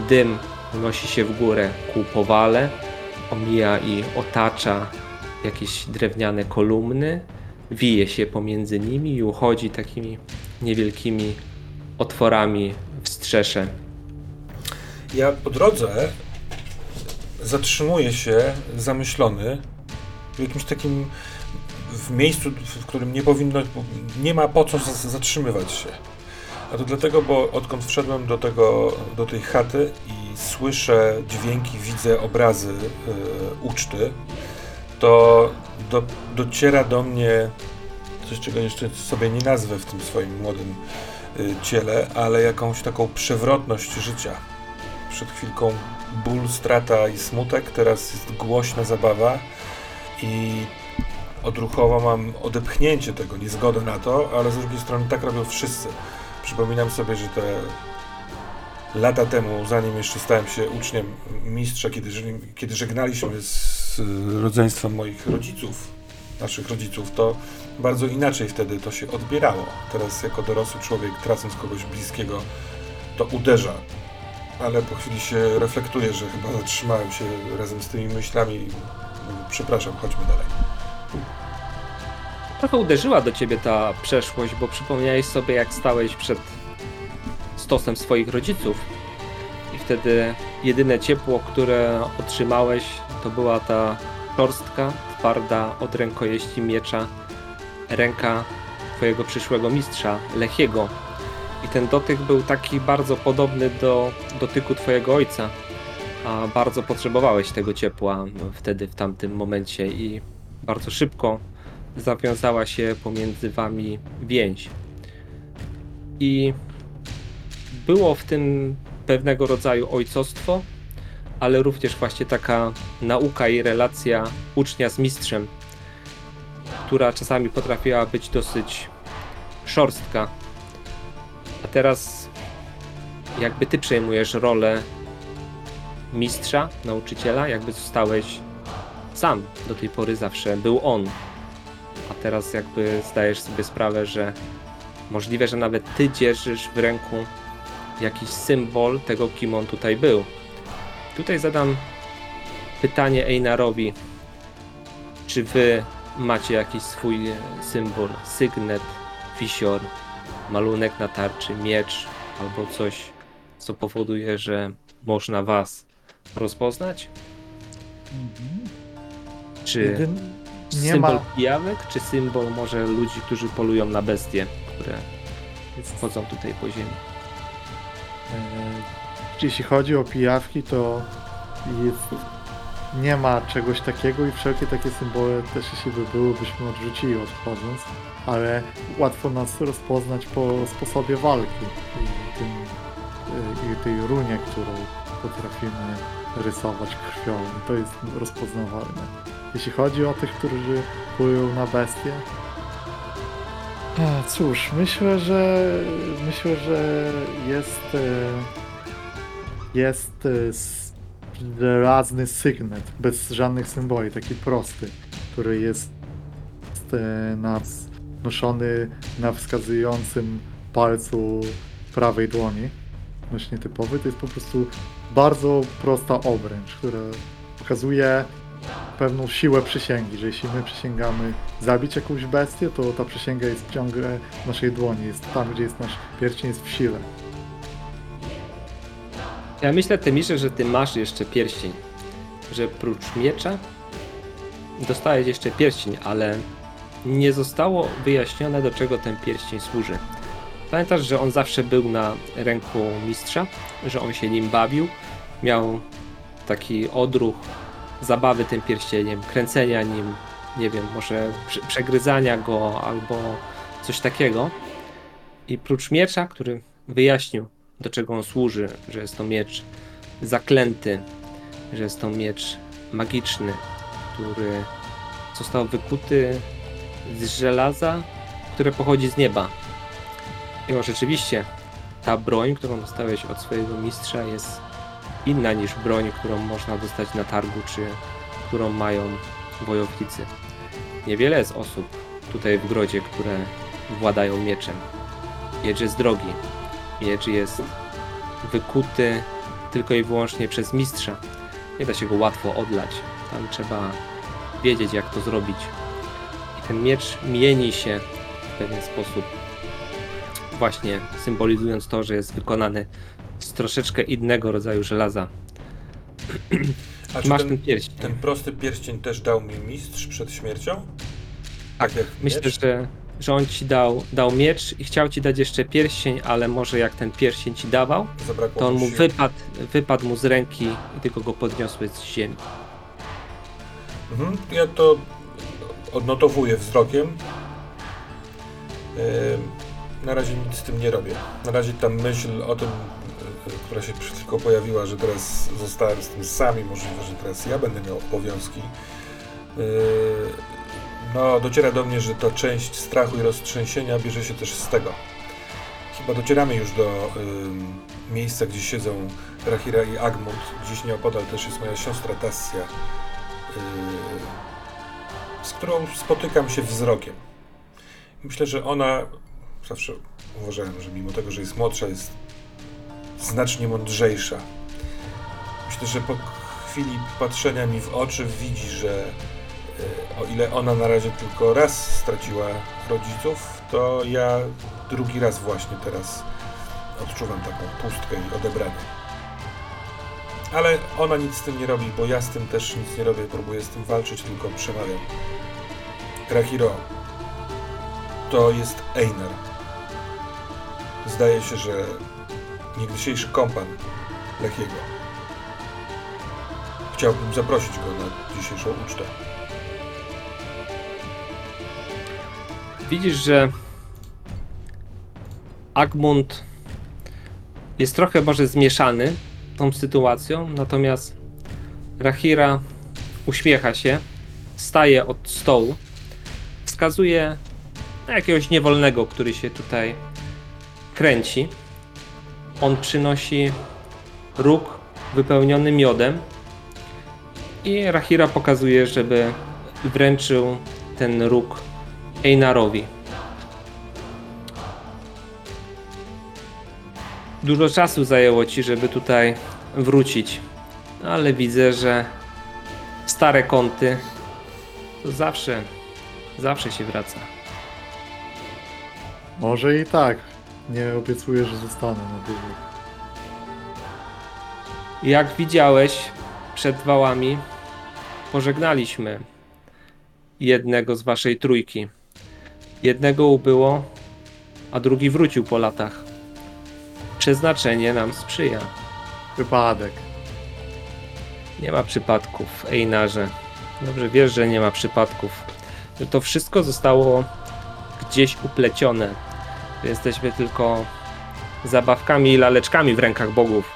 Dym unosi się w górę ku powale, omija i otacza jakieś drewniane kolumny, wije się pomiędzy nimi i uchodzi takimi niewielkimi otworami w strzesze. Ja po drodze zatrzymuję się zamyślony w jakimś takim w miejscu, w którym nie powinno, nie ma po co zatrzymywać się. A to dlatego, bo odkąd wszedłem do, tego, do tej chaty i słyszę dźwięki, widzę obrazy e, uczty, to do, dociera do mnie coś, czego jeszcze sobie nie nazwę w tym swoim młodym y, ciele, ale jakąś taką przewrotność życia. Przed chwilką ból, strata i smutek, teraz jest głośna zabawa i odruchowo mam odepchnięcie tego, niezgodę na to, ale z drugiej strony tak robią wszyscy. Przypominam sobie, że te lata temu, zanim jeszcze stałem się uczniem mistrza, kiedy, kiedy żegnaliśmy z y, rodzeństwem moich rodziców, naszych rodziców, to bardzo inaczej wtedy to się odbierało. Teraz jako dorosły człowiek, tracąc kogoś bliskiego, to uderza. Ale po chwili się reflektuje, że chyba zatrzymałem się razem z tymi myślami. Przepraszam, chodźmy dalej. Trochę uderzyła do ciebie ta przeszłość, bo przypomniałeś sobie, jak stałeś przed stosem swoich rodziców. I wtedy jedyne ciepło, które otrzymałeś, to była ta szorstka, twarda od rękojeści miecza, ręka twojego przyszłego mistrza, Lechiego. I ten dotyk był taki bardzo podobny do dotyku twojego ojca. A bardzo potrzebowałeś tego ciepła wtedy, w tamtym momencie i bardzo szybko zawiązała się pomiędzy wami więź. I było w tym pewnego rodzaju ojcostwo, ale również właśnie taka nauka i relacja ucznia z mistrzem, która czasami potrafiła być dosyć szorstka. A teraz jakby ty przejmujesz rolę mistrza, nauczyciela, jakby zostałeś sam. Do tej pory zawsze był on a teraz jakby zdajesz sobie sprawę, że możliwe, że nawet ty dzierżysz w ręku jakiś symbol tego, kim on tutaj był. Tutaj zadam pytanie Einarowi. Czy wy macie jakiś swój symbol, sygnet, wisior, malunek na tarczy, miecz albo coś, co powoduje, że można was rozpoznać? Czy Jedyn... Symbol ma. pijawek, czy symbol może ludzi, którzy polują na bestie, które chodzą tutaj po ziemi? E, Jeśli chodzi o pijawki, to jest, nie ma czegoś takiego i wszelkie takie symbole też jeśli by były, byśmy odrzucili odchodząc, ale łatwo nas rozpoznać po sposobie walki i, tym, e, i tej runie, którą potrafimy rysować krwią. To jest rozpoznawalne. Jeśli chodzi o tych, którzy polują na bestie, cóż, myślę, że myślę, że jest e, jest e, żelazny sygnet, bez żadnych symboli, taki prosty, który jest e, na, noszony na wskazującym palcu prawej dłoni. Dość nietypowy. To jest po prostu bardzo prosta obręcz, która pokazuje pewną siłę przysięgi, że jeśli my przysięgamy zabić jakąś bestię, to ta przysięga jest ciągle w naszej dłoni, jest tam, gdzie jest nasz pierścień, jest w sile. Ja myślę, Temirze, że ty masz jeszcze pierścień. Że prócz miecza dostałeś jeszcze pierścień, ale nie zostało wyjaśnione, do czego ten pierścień służy. Pamiętasz, że on zawsze był na ręku mistrza, że on się nim bawił, miał taki odruch zabawy tym pierścieniem, kręcenia nim, nie wiem, może prze- przegryzania go albo coś takiego. I prócz miecza, który wyjaśnił, do czego on służy, że jest to miecz zaklęty, że jest to miecz magiczny, który został wykuty z żelaza, które pochodzi z nieba. I o, rzeczywiście, ta broń, którą dostałeś od swojego mistrza, jest inna niż broń, którą można dostać na targu, czy którą mają wojownicy. Niewiele jest osób tutaj w grodzie, które władają mieczem. Miecz jest drogi. Miecz jest wykuty tylko i wyłącznie przez mistrza. Nie da się go łatwo odlać. Tam trzeba wiedzieć, jak to zrobić. I ten miecz mieni się w pewien sposób, właśnie symbolizując to, że jest wykonany z troszeczkę innego rodzaju żelaza. A czy Masz ten, ten pierścień. ten prosty pierścień też dał mi mistrz przed śmiercią? Tak, jak Myślę, miecz? że, że on ci dał, dał miecz i chciał ci dać jeszcze pierścień, ale może jak ten pierścień ci dawał, Zabrakło to on mu sił. wypadł, wypadł mu z ręki i tylko go podniosłeś z ziemi. Mhm, ja to odnotowuję wzrokiem. Ym, Na razie nic z tym nie robię. Na razie ta myśl o tym, która się chwilą pojawiła, że teraz zostałem z tym sami, możliwe, że teraz ja będę miał obowiązki. Yy, No, dociera do mnie, że ta część strachu i roztrzęsienia bierze się też z tego. Chyba docieramy już do ym, miejsca, gdzie siedzą Rahira i Agmund. Gdzieś nieopodal też jest moja siostra Tassia. Yy, z którą spotykam się wzrokiem. Myślę, że ona, zawsze uważałem, że mimo tego, że jest młodsza, jest znacznie mądrzejsza. Myślę, że po chwili patrzenia mi w oczy widzi, że e, o ile ona na razie tylko raz straciła rodziców, to ja drugi raz właśnie teraz odczuwam taką pustkę i odebranie. Ale ona nic z tym nie robi, bo ja z tym też nic nie robię, próbuję z tym walczyć, tylko przemawiam. Rahiro, to jest Einar. Zdaje się, że niegdysiejszy kompan Lechiego. Chciałbym zaprosić go na dzisiejszą ucztę. Widzisz, że Agmund jest trochę może zmieszany tą sytuacją, natomiast Rahira uśmiecha się, staje od stołu, wskazuje na jakiegoś niewolnego, który się tutaj kręci. On przynosi róg wypełniony miodem i Rahira pokazuje, żeby wręczył ten róg Einarowi. Dużo czasu zajęło ci, żeby tutaj wrócić, ale widzę, że stare kąty to zawsze, zawsze się wraca. Może i tak. Nie obiecuję, że zostanę na długo. Jak widziałeś, przed wałami pożegnaliśmy jednego z waszej trójki. Jednego ubyło, a drugi wrócił po latach. Przeznaczenie nam sprzyja. Wypadek. Nie ma przypadków, Einarze. Dobrze wiesz, że nie ma przypadków. Że to wszystko zostało gdzieś uplecione. Jesteśmy tylko zabawkami i laleczkami w rękach bogów.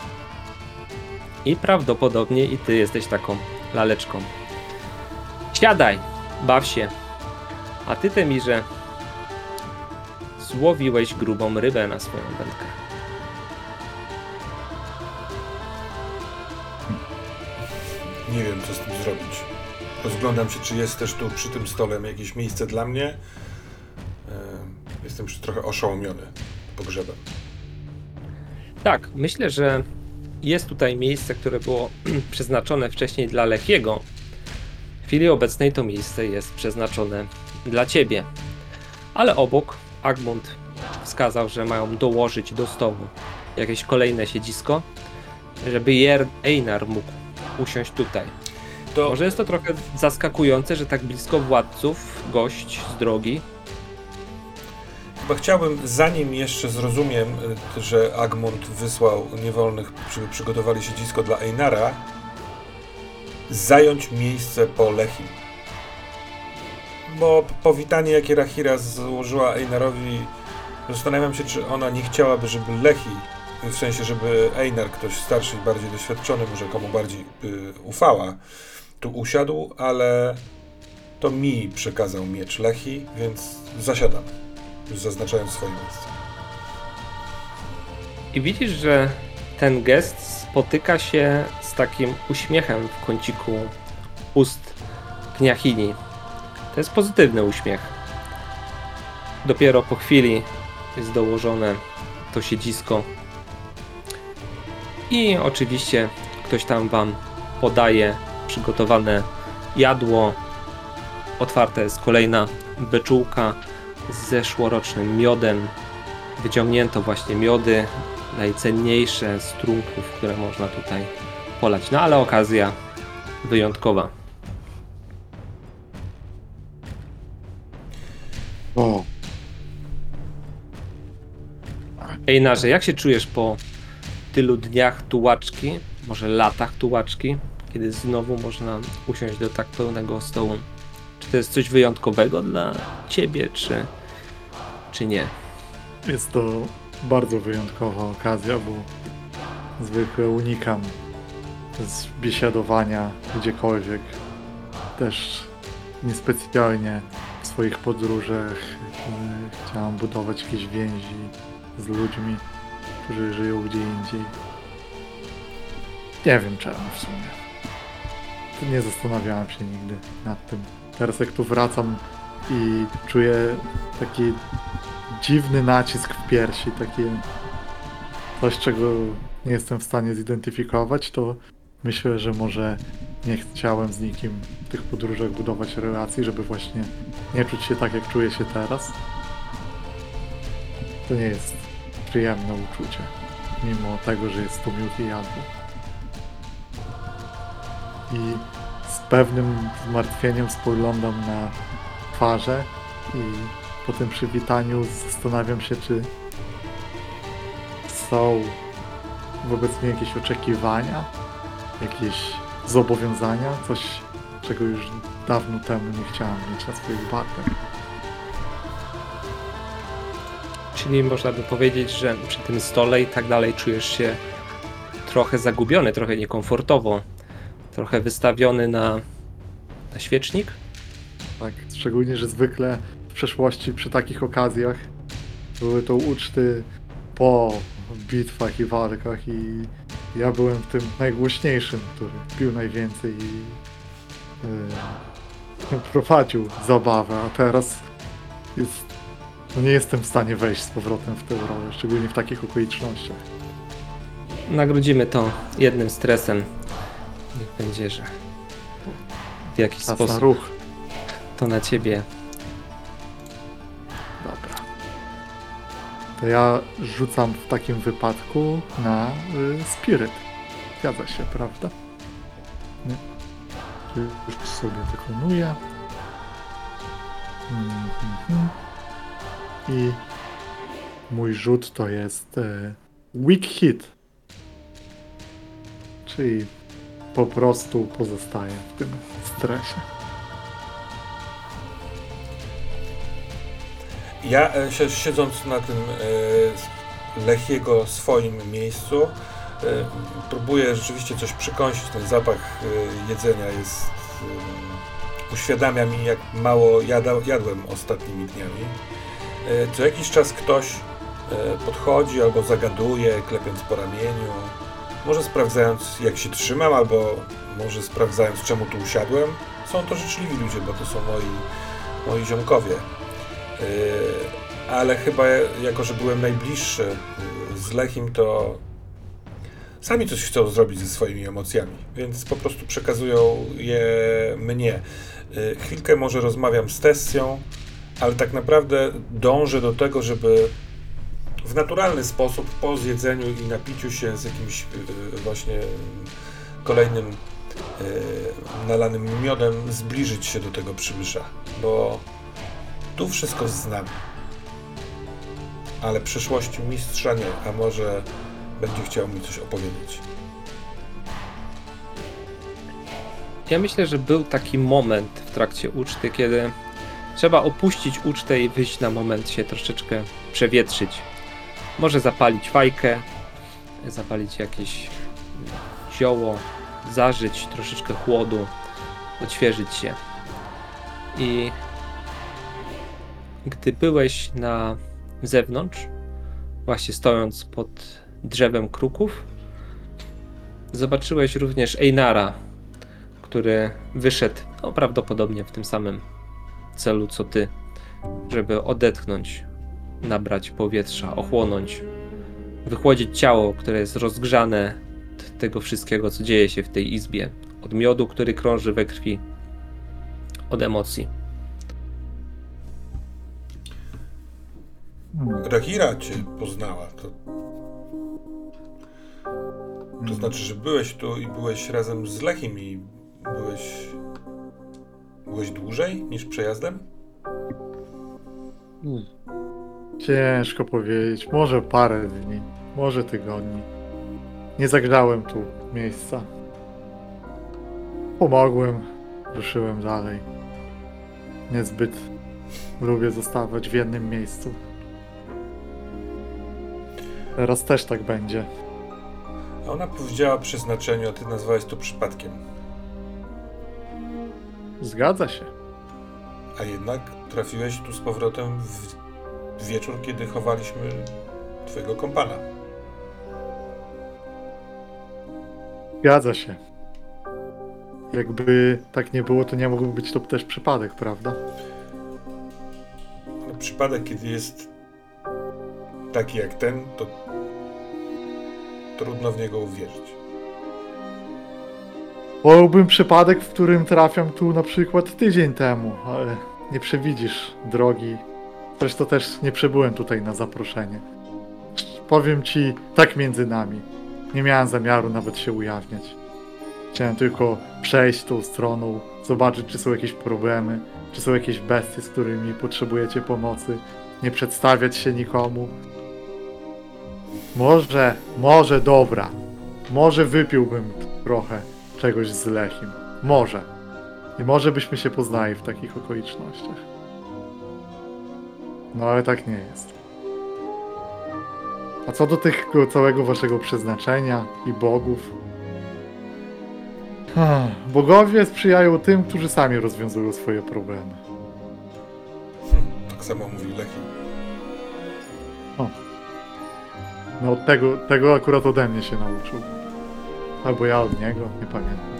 I prawdopodobnie i ty jesteś taką laleczką. Siadaj, baw się. A ty, Temirze, złowiłeś grubą rybę na swoją wędkę. Nie wiem, co z tym zrobić. Rozglądam się, czy jest też tu przy tym stole jakieś miejsce dla mnie. Jestem już trochę oszołomiony pogrzebem. Tak, myślę, że jest tutaj miejsce, które było przeznaczone wcześniej dla Lechiego. W chwili obecnej to miejsce jest przeznaczone dla ciebie. Ale obok Agmund wskazał, że mają dołożyć do stołu jakieś kolejne siedzisko, żeby Jer Einar mógł usiąść tutaj. To Może jest to trochę zaskakujące, że tak blisko władców gość z drogi. Chyba chciałbym, zanim jeszcze zrozumiem, y, że Agmund wysłał niewolnych, żeby przygotowali siedzisko dla Einara, zająć miejsce po Lechim. Bo powitanie, jakie Rahira złożyła Einarowi, zastanawiam się, czy ona nie chciałaby, żeby Lechi, w sensie, żeby Einar, ktoś starszy i bardziej doświadczony, może komu bardziej y, ufała, tu usiadł, ale to mi przekazał miecz Lechi, więc zasiadam już zaznaczając swoje miejsce. I widzisz, że ten gest spotyka się z takim uśmiechem w kąciku ust kniachini. To jest pozytywny uśmiech. Dopiero po chwili jest dołożone to siedzisko. I oczywiście ktoś tam wam podaje przygotowane jadło. Otwarta jest kolejna beczułka z zeszłorocznym miodem. Wyciągnięto właśnie miody, najcenniejsze z trunków, które można tutaj polać. No ale okazja wyjątkowa. O, Ejnarze, jak się czujesz po tylu dniach tułaczki, może latach tułaczki, kiedy znowu można usiąść do tak pełnego stołu? Czy to jest coś wyjątkowego dla ciebie, czy, czy nie? jest to bardzo wyjątkowa okazja, bo zwykle unikam z biesiadowania gdziekolwiek. Też niespecjalnie w swoich podróżach chciałam budować jakieś więzi z ludźmi, którzy żyją gdzie indziej. Nie wiem czemu w sumie. Nie zastanawiałem się nigdy nad tym. Teraz jak tu wracam i czuję taki dziwny nacisk w piersi, takie coś, czego nie jestem w stanie zidentyfikować, to myślę, że może nie chciałem z nikim w tych podróżach budować relacji, żeby właśnie nie czuć się tak, jak czuję się teraz. To nie jest przyjemne uczucie, mimo tego, że jest tu miód i jadło. I pewnym zmartwieniem spoglądam na twarze i po tym przywitaniu zastanawiam się, czy są wobec mnie jakieś oczekiwania, jakieś zobowiązania, coś, czego już dawno temu nie chciałem mieć na swoich barkach. Czyli można by powiedzieć, że przy tym stole i tak dalej czujesz się trochę zagubiony, trochę niekomfortowo, trochę wystawiony na, na świecznik? Tak, szczególnie, że zwykle w przeszłości przy takich okazjach były to uczty po bitwach i walkach i ja byłem tym najgłośniejszym, który pił najwięcej i yy, prowadził zabawę, a teraz jest, no nie jestem w stanie wejść z powrotem w tę rolę, szczególnie w takich okolicznościach. Nagrodzimy to jednym stresem. Będzie, że w jakiś Czas na sposób ruch. to na ciebie Dobra. To ja rzucam w takim wypadku na y, spiryt. Zgadza się, prawda? Nie? Czy Już sobie wykonuję. Mhm. I mój rzut to jest e, weak hit. Czyli po prostu pozostaję w tym stresie. Ja e, si- siedząc na tym e, Lechiego swoim miejscu, e, próbuję rzeczywiście coś przykąsić. Ten zapach jedzenia jest. Uświadamia mi, jak mało jadłem ostatnimi dniami. Co jakiś czas ktoś podchodzi albo zagaduje, klepiąc po ramieniu. Może sprawdzając, jak się trzymam, albo może sprawdzając, czemu tu usiadłem. Są to życzliwi ludzie, bo to są moi, moi ziomkowie. Yy, ale chyba jako, że byłem najbliższy yy, z Lechim, to sami coś chcą zrobić ze swoimi emocjami, więc po prostu przekazują je mnie. Yy, Chwilkę może rozmawiam z Tessją, ale tak naprawdę dążę do tego, żeby w naturalny sposób po zjedzeniu i napiciu się z jakimś yy, właśnie kolejnym e, nalanym miodem zbliżyć się do tego przybysza, bo tu wszystko znam. Ale przyszłości mistrza nie, a może będzie chciał mi coś opowiedzieć. Ja myślę, że był taki moment w trakcie uczty, kiedy trzeba opuścić ucztę i wyjść na moment się troszeczkę przewietrzyć. Może zapalić fajkę, zapalić jakieś zioło, zażyć troszeczkę chłodu, odświeżyć się. I gdy byłeś na zewnątrz, właśnie stojąc pod drzewem kruków, zobaczyłeś również Einara, który wyszedł no, prawdopodobnie w tym samym celu co ty, żeby odetchnąć, nabrać powietrza, ochłonąć, wychłodzić ciało, które jest rozgrzane od tego wszystkiego, co dzieje się w tej izbie, od miodu, który krąży we krwi, od emocji. Hmm. Rahira cię poznała. To, to znaczy, że byłeś tu i byłeś razem z Lechim i byłeś. Byłeś dłużej niż przejazdem? Ciężko powiedzieć. Może parę dni, może tygodni. Nie zagrzałem tu miejsca. Pomogłem, ruszyłem dalej. Niezbyt lubię zostawać w jednym miejscu. Teraz też tak będzie. A ona powiedziała przeznaczeniu, a ty nazwałeś to przypadkiem. Zgadza się. A jednak trafiłeś tu z powrotem w wieczór, kiedy chowaliśmy twojego kompana. Zgadza się. Jakby tak nie było, to nie mógłby być to też przypadek, prawda? Ale przypadek, kiedy jest taki jak ten, to trudno w niego uwierzyć. Wolałbym przypadek, w którym trafiam tu na przykład tydzień temu, ale nie przewidzisz drogi. Zresztą też nie przybyłem tutaj na zaproszenie. Powiem ci tak między nami. Nie miałem zamiaru nawet się ujawniać. Chciałem tylko przejść tą stroną, zobaczyć, czy są jakieś problemy, czy są jakieś bestie, z którymi potrzebujecie pomocy. Nie przedstawiać się nikomu. Może, może dobra. Może wypiłbym trochę czegoś z Lechim. Może. I może byśmy się poznali w takich okolicznościach. No ale tak nie jest. A co do tego całego waszego przeznaczenia i bogów? Bogowie sprzyjają tym, którzy sami rozwiązują swoje problemy. Hm, tak samo mówi Lechi. No tego, tego akurat ode mnie się nauczył. Albo ja od niego, nie pamiętam.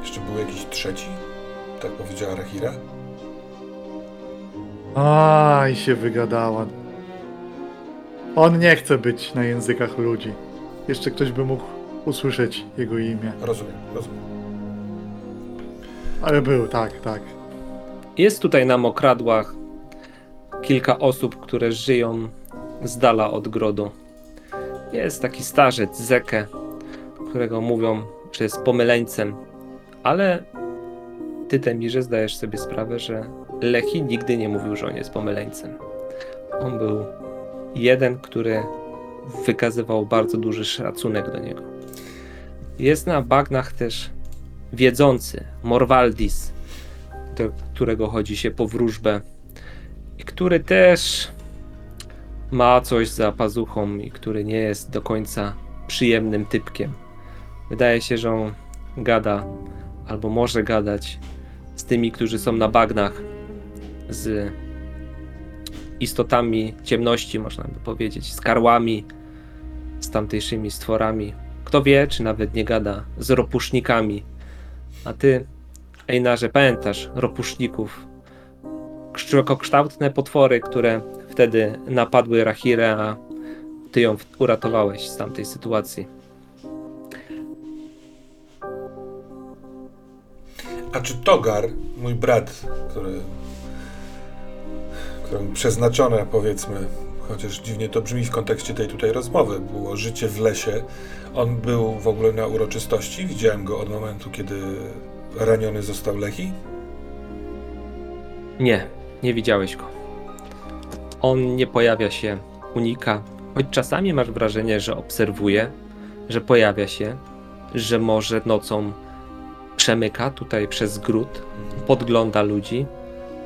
Jeszcze był jakiś trzeci? Tak powiedziała Rahira? A, i się wygadała. On nie chce być na językach ludzi. Jeszcze ktoś by mógł usłyszeć jego imię. Rozumiem, rozumiem. Ale był, tak, tak. Jest tutaj na mokradłach kilka osób, które żyją z dala od grodu. Jest taki starzec, Zeke, którego mówią, że jest pomyleńcem, ale ty, Temirze, zdajesz sobie sprawę, że Lechi nigdy nie mówił, że on jest pomyleńcem. On był jeden, który wykazywał bardzo duży szacunek do niego. Jest na bagnach też wiedzący, Morwaldis, do którego chodzi się po wróżbę i który też ma coś za pazuchą i który nie jest do końca przyjemnym typkiem. Wydaje się, że on gada albo może gadać z tymi, którzy są na bagnach, z istotami ciemności, można by powiedzieć, z karłami, z tamtejszymi stworami. Kto wie, czy nawet nie gada z ropusznikami. A ty, Einarze, pamiętasz ropuszników? Człowiekokształtne potwory, które wtedy napadły Rahirę, a ty ją uratowałeś z tamtej sytuacji. A czy Togar, mój brat, który, przeznaczone, powiedzmy, chociaż dziwnie to brzmi w kontekście tej tutaj rozmowy. Było życie w lesie. On był w ogóle na uroczystości. Widziałem go od momentu, kiedy raniony został Lechi. Nie, nie widziałeś go. On nie pojawia się, unika, choć czasami masz wrażenie, że obserwuje, że pojawia się, że może nocą przemyka tutaj przez gród, podgląda ludzi,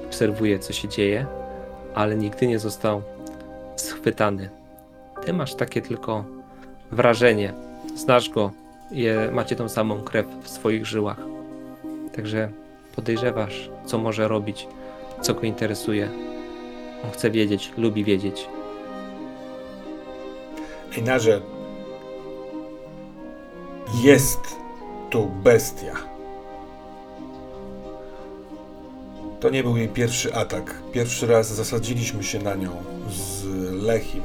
obserwuje, co się dzieje, ale nigdy nie został schwytany. Ty masz takie tylko wrażenie. Znasz go, je, macie tą samą krew w swoich żyłach. Także podejrzewasz, co może robić, co go interesuje. On chce wiedzieć, lubi wiedzieć. Einarze, jest tu bestia. To nie był jej pierwszy atak. Pierwszy raz zasadziliśmy się na nią z Lechim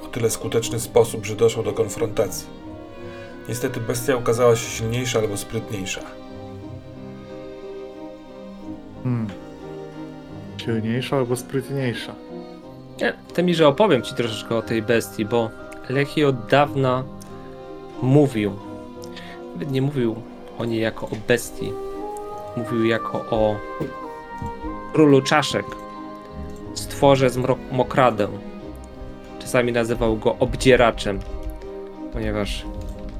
w o tyle skuteczny sposób, że doszło do konfrontacji. Niestety bestia okazała się silniejsza albo sprytniejsza. Hmm. Silniejsza albo sprytniejsza. Nie, to mi, że opowiem ci troszeczkę o tej bestii, bo Lechi od dawna mówił, nawet nie mówił o niej jako o bestii, mówił jako o królu czaszek, stworze z mokradę. Czasami nazywał go obdzieraczem, ponieważ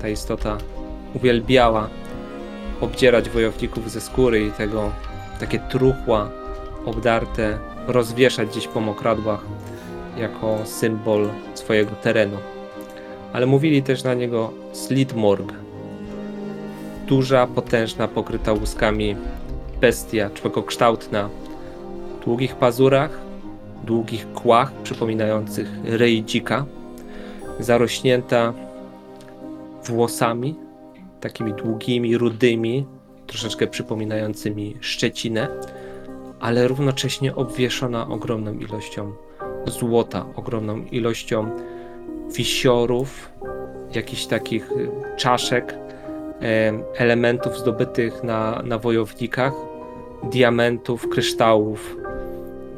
ta istota uwielbiała obdzierać wojowników ze skóry i tego takie truchła obdarte rozwieszać gdzieś po mokradłach jako symbol swojego terenu. Ale mówili też na niego Slidmorg. Duża, potężna, pokryta łuskami bestia, człowiekokształtna, w długich pazurach, długich kłach przypominających ryj dzika, zarośnięta włosami, takimi długimi, rudymi, troszeczkę przypominającymi szczecinę, ale równocześnie obwieszona ogromną ilością złota, ogromną ilością wisiorów, jakichś takich czaszek, elementów zdobytych na, na wojownikach, diamentów, kryształów.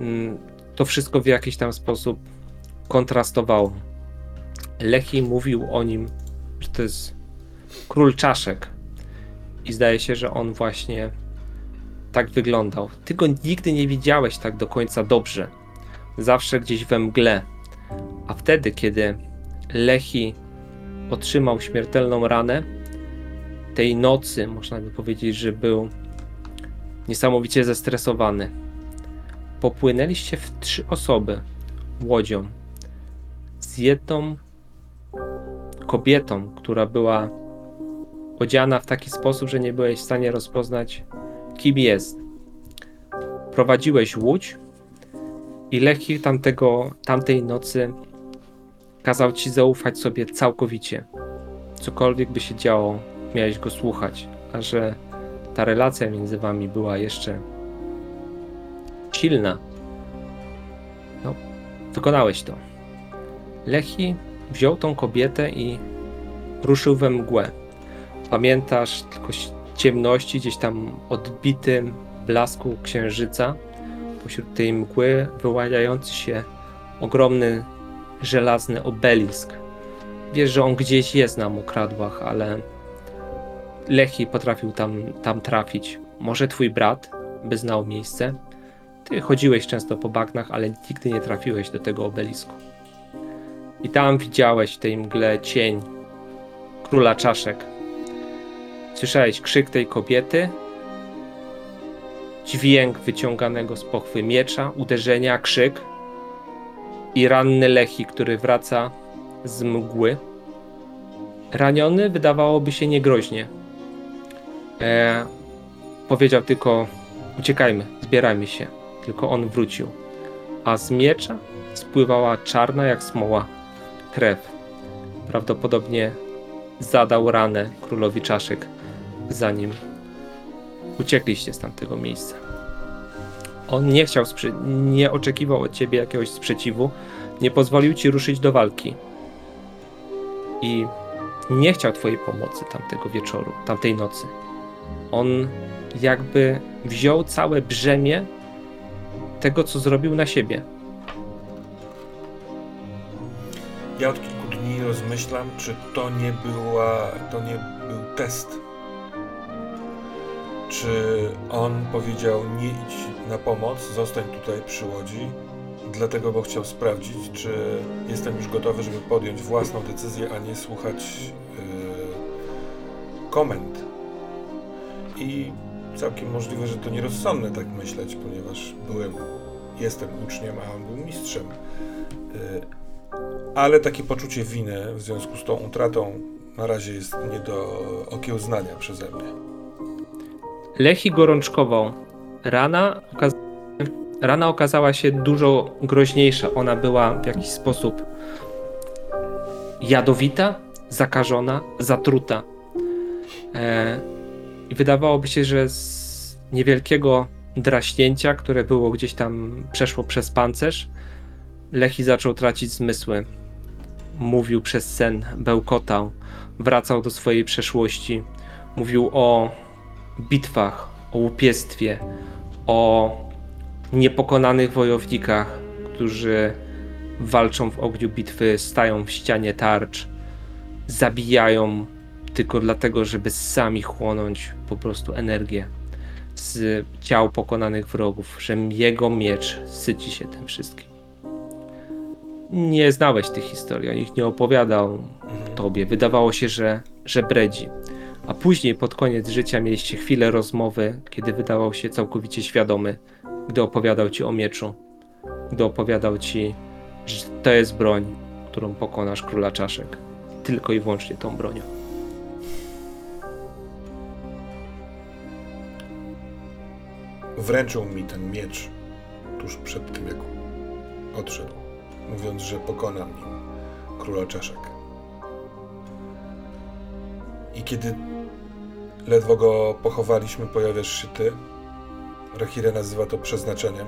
Mm, To wszystko w jakiś tam sposób kontrastowało. Lechi mówił o nim, że to jest król czaszek. I zdaje się, że on właśnie tak wyglądał. Ty go nigdy nie widziałeś tak do końca dobrze. Zawsze gdzieś we mgle. A wtedy, kiedy Lechi otrzymał śmiertelną ranę, tej nocy można by powiedzieć, że był niesamowicie zestresowany. Popłynęliście w trzy osoby łodzią z jedną kobietą, która była odziana w taki sposób, że nie byłeś w stanie rozpoznać, kim jest. Prowadziłeś łódź i Lechich tamtego, tamtej nocy kazał ci zaufać sobie całkowicie. Cokolwiek by się działo, miałeś go słuchać, a że ta relacja między wami była jeszcze silna, no, wykonałeś to. Lechi wziął tą kobietę i ruszył we mgłę. Pamiętasz tylko ciemności, gdzieś tam odbitym blasku księżyca, pośród tej mgły wyłaniający się ogromny żelazny obelisk. Wiesz, że on gdzieś jest na mokradłach, ale Lechi potrafił tam, tam trafić. Może twój brat by znał miejsce. Ty chodziłeś często po bagnach, ale nigdy nie trafiłeś do tego obelisku. I tam widziałeś w tej mgle cień króla czaszek. Słyszałeś krzyk tej kobiety, dźwięk wyciąganego z pochwy miecza, uderzenia, krzyk i ranny Lechi, który wraca z mgły. Raniony wydawałoby się niegroźnie. E, powiedział tylko: Uciekajmy, zbierajmy się. Tylko on wrócił. A z miecza spływała czarna jak smoła krew. Prawdopodobnie zadał ranę królowi czaszek, zanim uciekliście z tamtego miejsca. On nie chciał, nie oczekiwał od ciebie jakiegoś sprzeciwu, nie pozwolił ci ruszyć do walki. I nie chciał twojej pomocy tamtego wieczoru, tamtej nocy. On jakby wziął całe brzemię tego, co zrobił na siebie. Ja od kilku dni rozmyślam, czy to nie była, to nie był test. Czy on powiedział nie idź na pomoc, zostań tutaj przy łodzi, dlatego, bo chciał sprawdzić, czy jestem już gotowy, żeby podjąć własną decyzję, a nie słuchać yy, komend. I całkiem możliwe, że to nierozsądne tak myśleć, ponieważ byłem, jestem uczniem, a on był mistrzem. Yy, ale takie poczucie winy w związku z tą utratą na razie jest nie do okiełznania przeze mnie. Lechi gorączkował. Rana, okaz... Rana okazała się dużo groźniejsza. Ona była w jakiś sposób jadowita, zakażona, zatruta. E... I wydawałoby się, że z niewielkiego draśnięcia, które było gdzieś tam, przeszło przez pancerz, Lechi zaczął tracić zmysły. Mówił przez sen, bełkotał, wracał do swojej przeszłości. Mówił o bitwach, o łupiestwie, o niepokonanych wojownikach, którzy walczą w ogniu bitwy, stają w ścianie tarcz, zabijają tylko dlatego, żeby sami chłonąć po prostu energię z ciał pokonanych wrogów, że jego miecz syci się tym wszystkim. Nie znałeś tych historii, o nich nie opowiadał Mhm. tobie. Wydawało się, że, że bredzi. A później pod koniec życia mieliście chwilę rozmowy, kiedy wydawał się całkowicie świadomy, gdy opowiadał ci o mieczu, gdy opowiadał ci, że to jest broń, którą pokonasz króla czaszek. Tylko i wyłącznie tą bronią. Wręczył mi ten miecz tuż przed tym, jak odszedł, mówiąc, że pokonam nim króla czaszek. I kiedy ledwo go pochowaliśmy, pojawiasz się ty. Rahire nazywa to przeznaczeniem.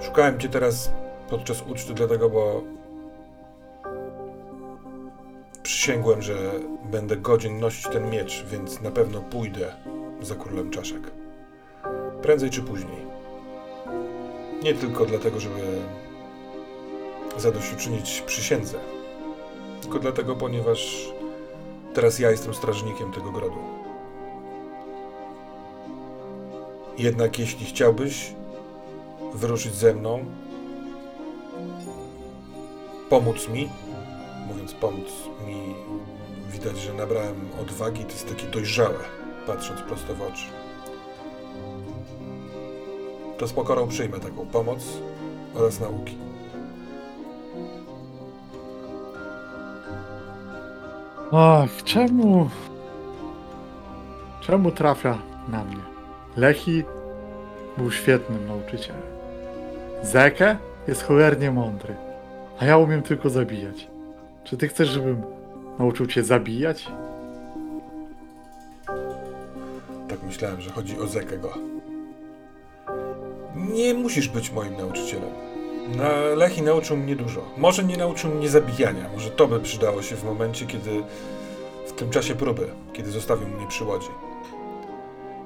Szukałem cię teraz podczas uczty, dlatego, bo przysięgłem, że będę godzien nosić ten miecz, więc na pewno pójdę za królem czaszek. Prędzej czy później. Nie tylko dlatego, żeby zadośćuczynić przysiędze, tylko dlatego, ponieważ teraz ja jestem strażnikiem tego grodu. Jednak jeśli chciałbyś wyruszyć ze mną, pomóc mi, mówiąc pomóc mi, widać, że nabrałem odwagi, to jest takie dojrzałe, patrząc prosto w oczy. To z pokorą przyjmę taką pomoc oraz nauki. Ach, czemu... Czemu trafia na mnie? Lechi był świetnym nauczycielem. Zeke jest cholernie mądry, a ja umiem tylko zabijać. Czy ty chcesz, żebym nauczył cię zabijać? Tak myślałem, że chodzi o Zekego. Nie musisz być moim nauczycielem. Na Lechi nauczył mnie dużo. Może nie nauczył mnie zabijania. Może to by przydało się w momencie, kiedy w tym czasie próby, kiedy zostawił mnie przy łodzi.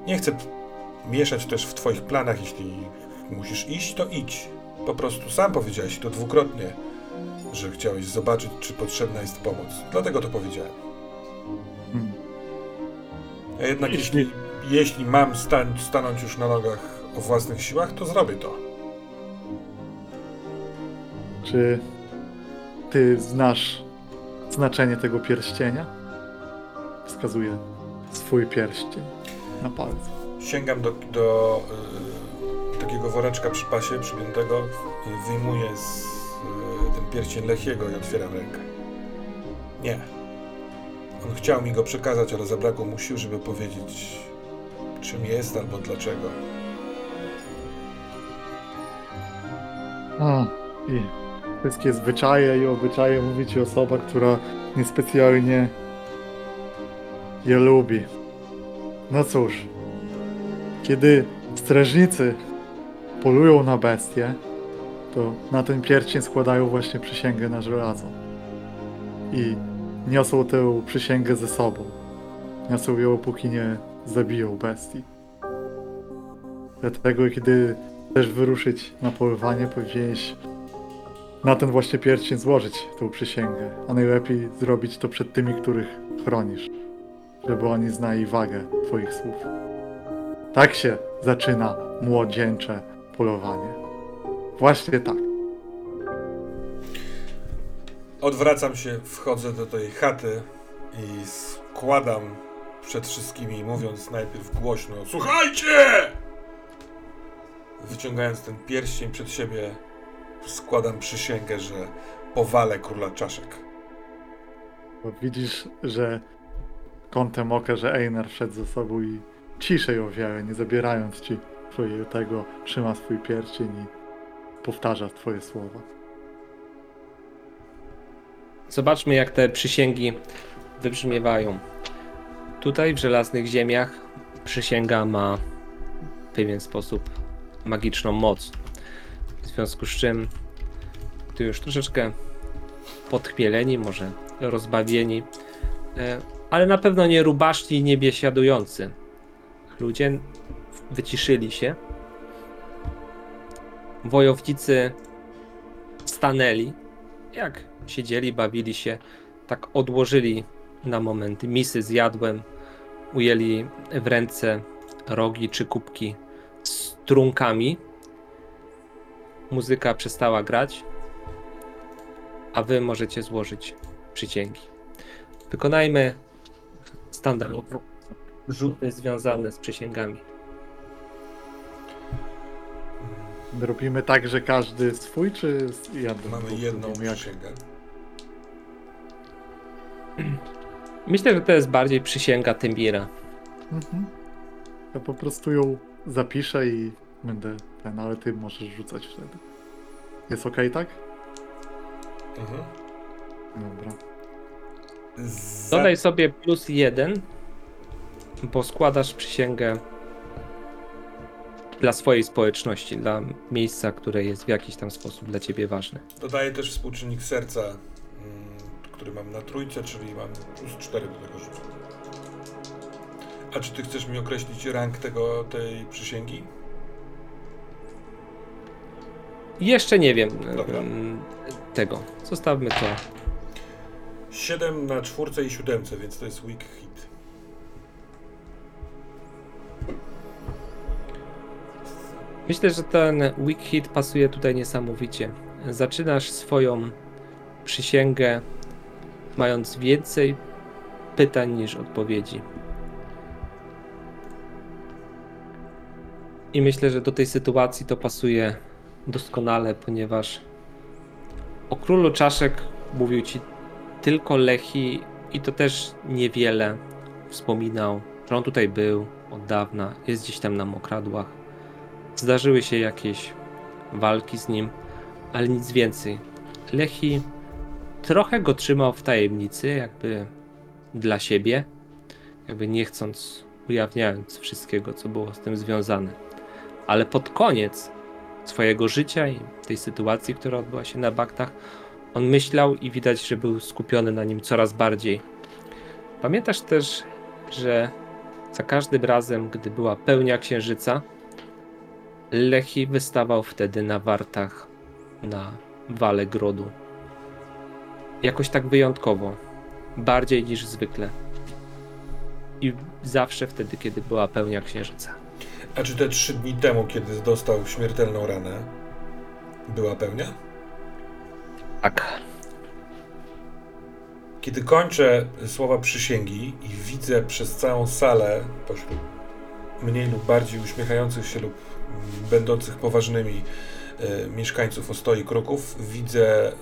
Nie chcę mieszać też w twoich planach. Jeśli musisz iść, to idź. Po prostu sam powiedziałeś to dwukrotnie, że chciałeś zobaczyć, czy potrzebna jest pomoc. Dlatego to powiedziałem. Hmm. A jednak Jeśli- jeśli, jeśli mam stań, stanąć już na nogach o własnych siłach, to zrobię to. Czy ty znasz znaczenie tego pierścienia? Wskazuje swój pierścień na palcu. Sięgam do, do y, takiego woreczka przy pasie przypiętego, y, wyjmuję z, ten pierścień Lechiego i otwieram rękę. Nie. On chciał mi go przekazać, ale zabrakło mu sił, żeby powiedzieć, czym jest albo dlaczego. A, i wszystkie zwyczaje i obyczaje mówi ci osoba, która niespecjalnie je lubi. No cóż, kiedy strażnicy polują na bestie, to na ten pierścień składają właśnie przysięgę na żelazo. I niosą tę przysięgę ze sobą. Niosą ją, póki nie zabiją bestii. Dlatego, kiedy chcesz wyruszyć na polowanie, powinieneś na ten właśnie pierścień złożyć tą przysięgę. A najlepiej zrobić to przed tymi, których chronisz. Żeby oni znali wagę twoich słów. Tak się zaczyna młodzieńcze polowanie. Właśnie tak. Odwracam się, wchodzę do tej chaty i składam przed wszystkimi, mówiąc najpierw głośno: Słuchajcie! Wyciągając ten pierścień przed siebie, składam przysięgę, że powalę króla czaszek. Widzisz, że kątem oka, że Einar wszedł ze sobą i ciszej o wiele, nie zabierając ci twojego, trzyma swój pierścień i powtarza twoje słowa. Zobaczmy, jak te przysięgi wybrzmiewają. Tutaj w żelaznych ziemiach przysięga ma w pewien sposób magiczną moc. W związku z czym, tu już troszeczkę podchmieleni, może rozbawieni, e, ale na pewno nie rubaszni i nie biesiadujący. Ludzie wyciszyli się. Wojownicy stanęli, jak siedzieli, bawili się, tak odłożyli na moment misy z jadłem, ujęli w ręce rogi czy kubki z trunkami. Muzyka przestała grać, a wy możecie złożyć przysięgi. Wykonajmy standardowe rzuty związane z przysięgami. Robimy tak, że każdy swój, czy z- jedną? Mamy jedną przysięgę. Myślę, że to jest bardziej przysięga Tembira. Mhm. Ja po prostu ją zapiszę i będę ten, ale ty możesz rzucać wtedy. Jest ok, tak? Mhm. Dobra. Za... Dodaj sobie plus jeden, bo składasz przysięgę dla swojej społeczności, dla miejsca, które jest w jakiś tam sposób dla ciebie ważne. Dodaję też współczynnik serca, mm, który mam na trójce, czyli mam plus 4 do tego rzutu. A czy ty chcesz mi określić rank tego, tej przysięgi? Jeszcze nie wiem Dobra. em, tego. Zostawmy to. 7 na czwórce i siódemce, więc to jest weak Myślę, że ten weak hit pasuje tutaj niesamowicie. Zaczynasz swoją przysięgę mając więcej pytań niż odpowiedzi. I myślę, że do tej sytuacji to pasuje doskonale, ponieważ o królu czaszek mówił ci tylko Lechi i to też niewiele wspominał, że on tutaj był od dawna, jest gdzieś tam na mokradłach. Zdarzyły się jakieś walki z nim, ale nic więcej. Lechi trochę go trzymał w tajemnicy, jakby dla siebie, jakby nie chcąc, ujawniając wszystkiego, co było z tym związane. Ale pod koniec swojego życia i tej sytuacji, która odbyła się na baktach, on myślał i widać, że był skupiony na nim coraz bardziej. Pamiętasz też, że za każdym razem, gdy była pełnia księżyca, Lechi wystawał wtedy na wartach na wale grodu. Jakoś tak wyjątkowo, bardziej niż zwykle. I zawsze wtedy, kiedy była pełnia księżyca. A czy te 3 dni temu, kiedy dostał śmiertelną ranę, była pełnia? Tak. Kiedy kończę słowa przysięgi i widzę przez całą salę, pośród mniej lub bardziej uśmiechających się lub będących poważnymi e, mieszkańców Ostoi Kruków, widzę e,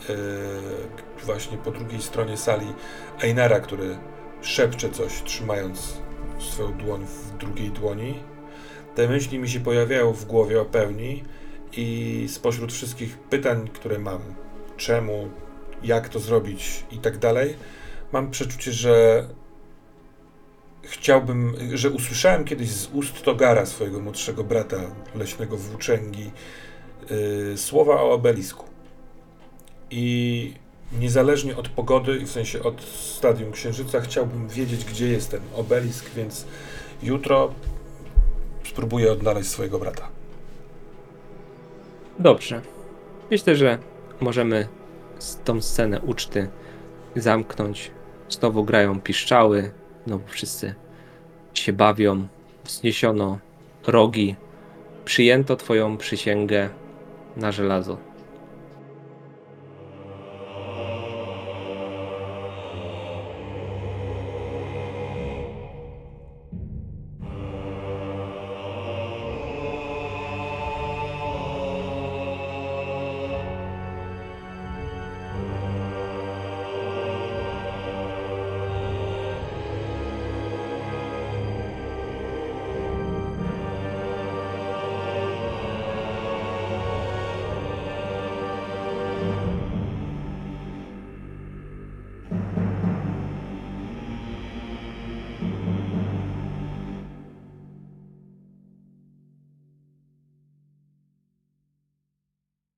właśnie po drugiej stronie sali Einara, który szepcze coś, trzymając swoją dłoń w drugiej dłoni. Te myśli mi się pojawiają w głowie o pełni i spośród wszystkich pytań, które mam, czemu, jak to zrobić i tak dalej, mam przeczucie, że chciałbym, że usłyszałem kiedyś z ust Togara, swojego młodszego brata, leśnego włóczęgi, yy, słowa o obelisku. I niezależnie od pogody, w sensie od stadium księżyca, chciałbym wiedzieć, gdzie jest ten obelisk, więc jutro spróbuję odnaleźć swojego brata. Dobrze. Myślę, że możemy tą scenę uczty zamknąć. Znowu grają piszczały, znowu wszyscy się bawią. Wzniesiono rogi. Przyjęto Twoją przysięgę na żelazo.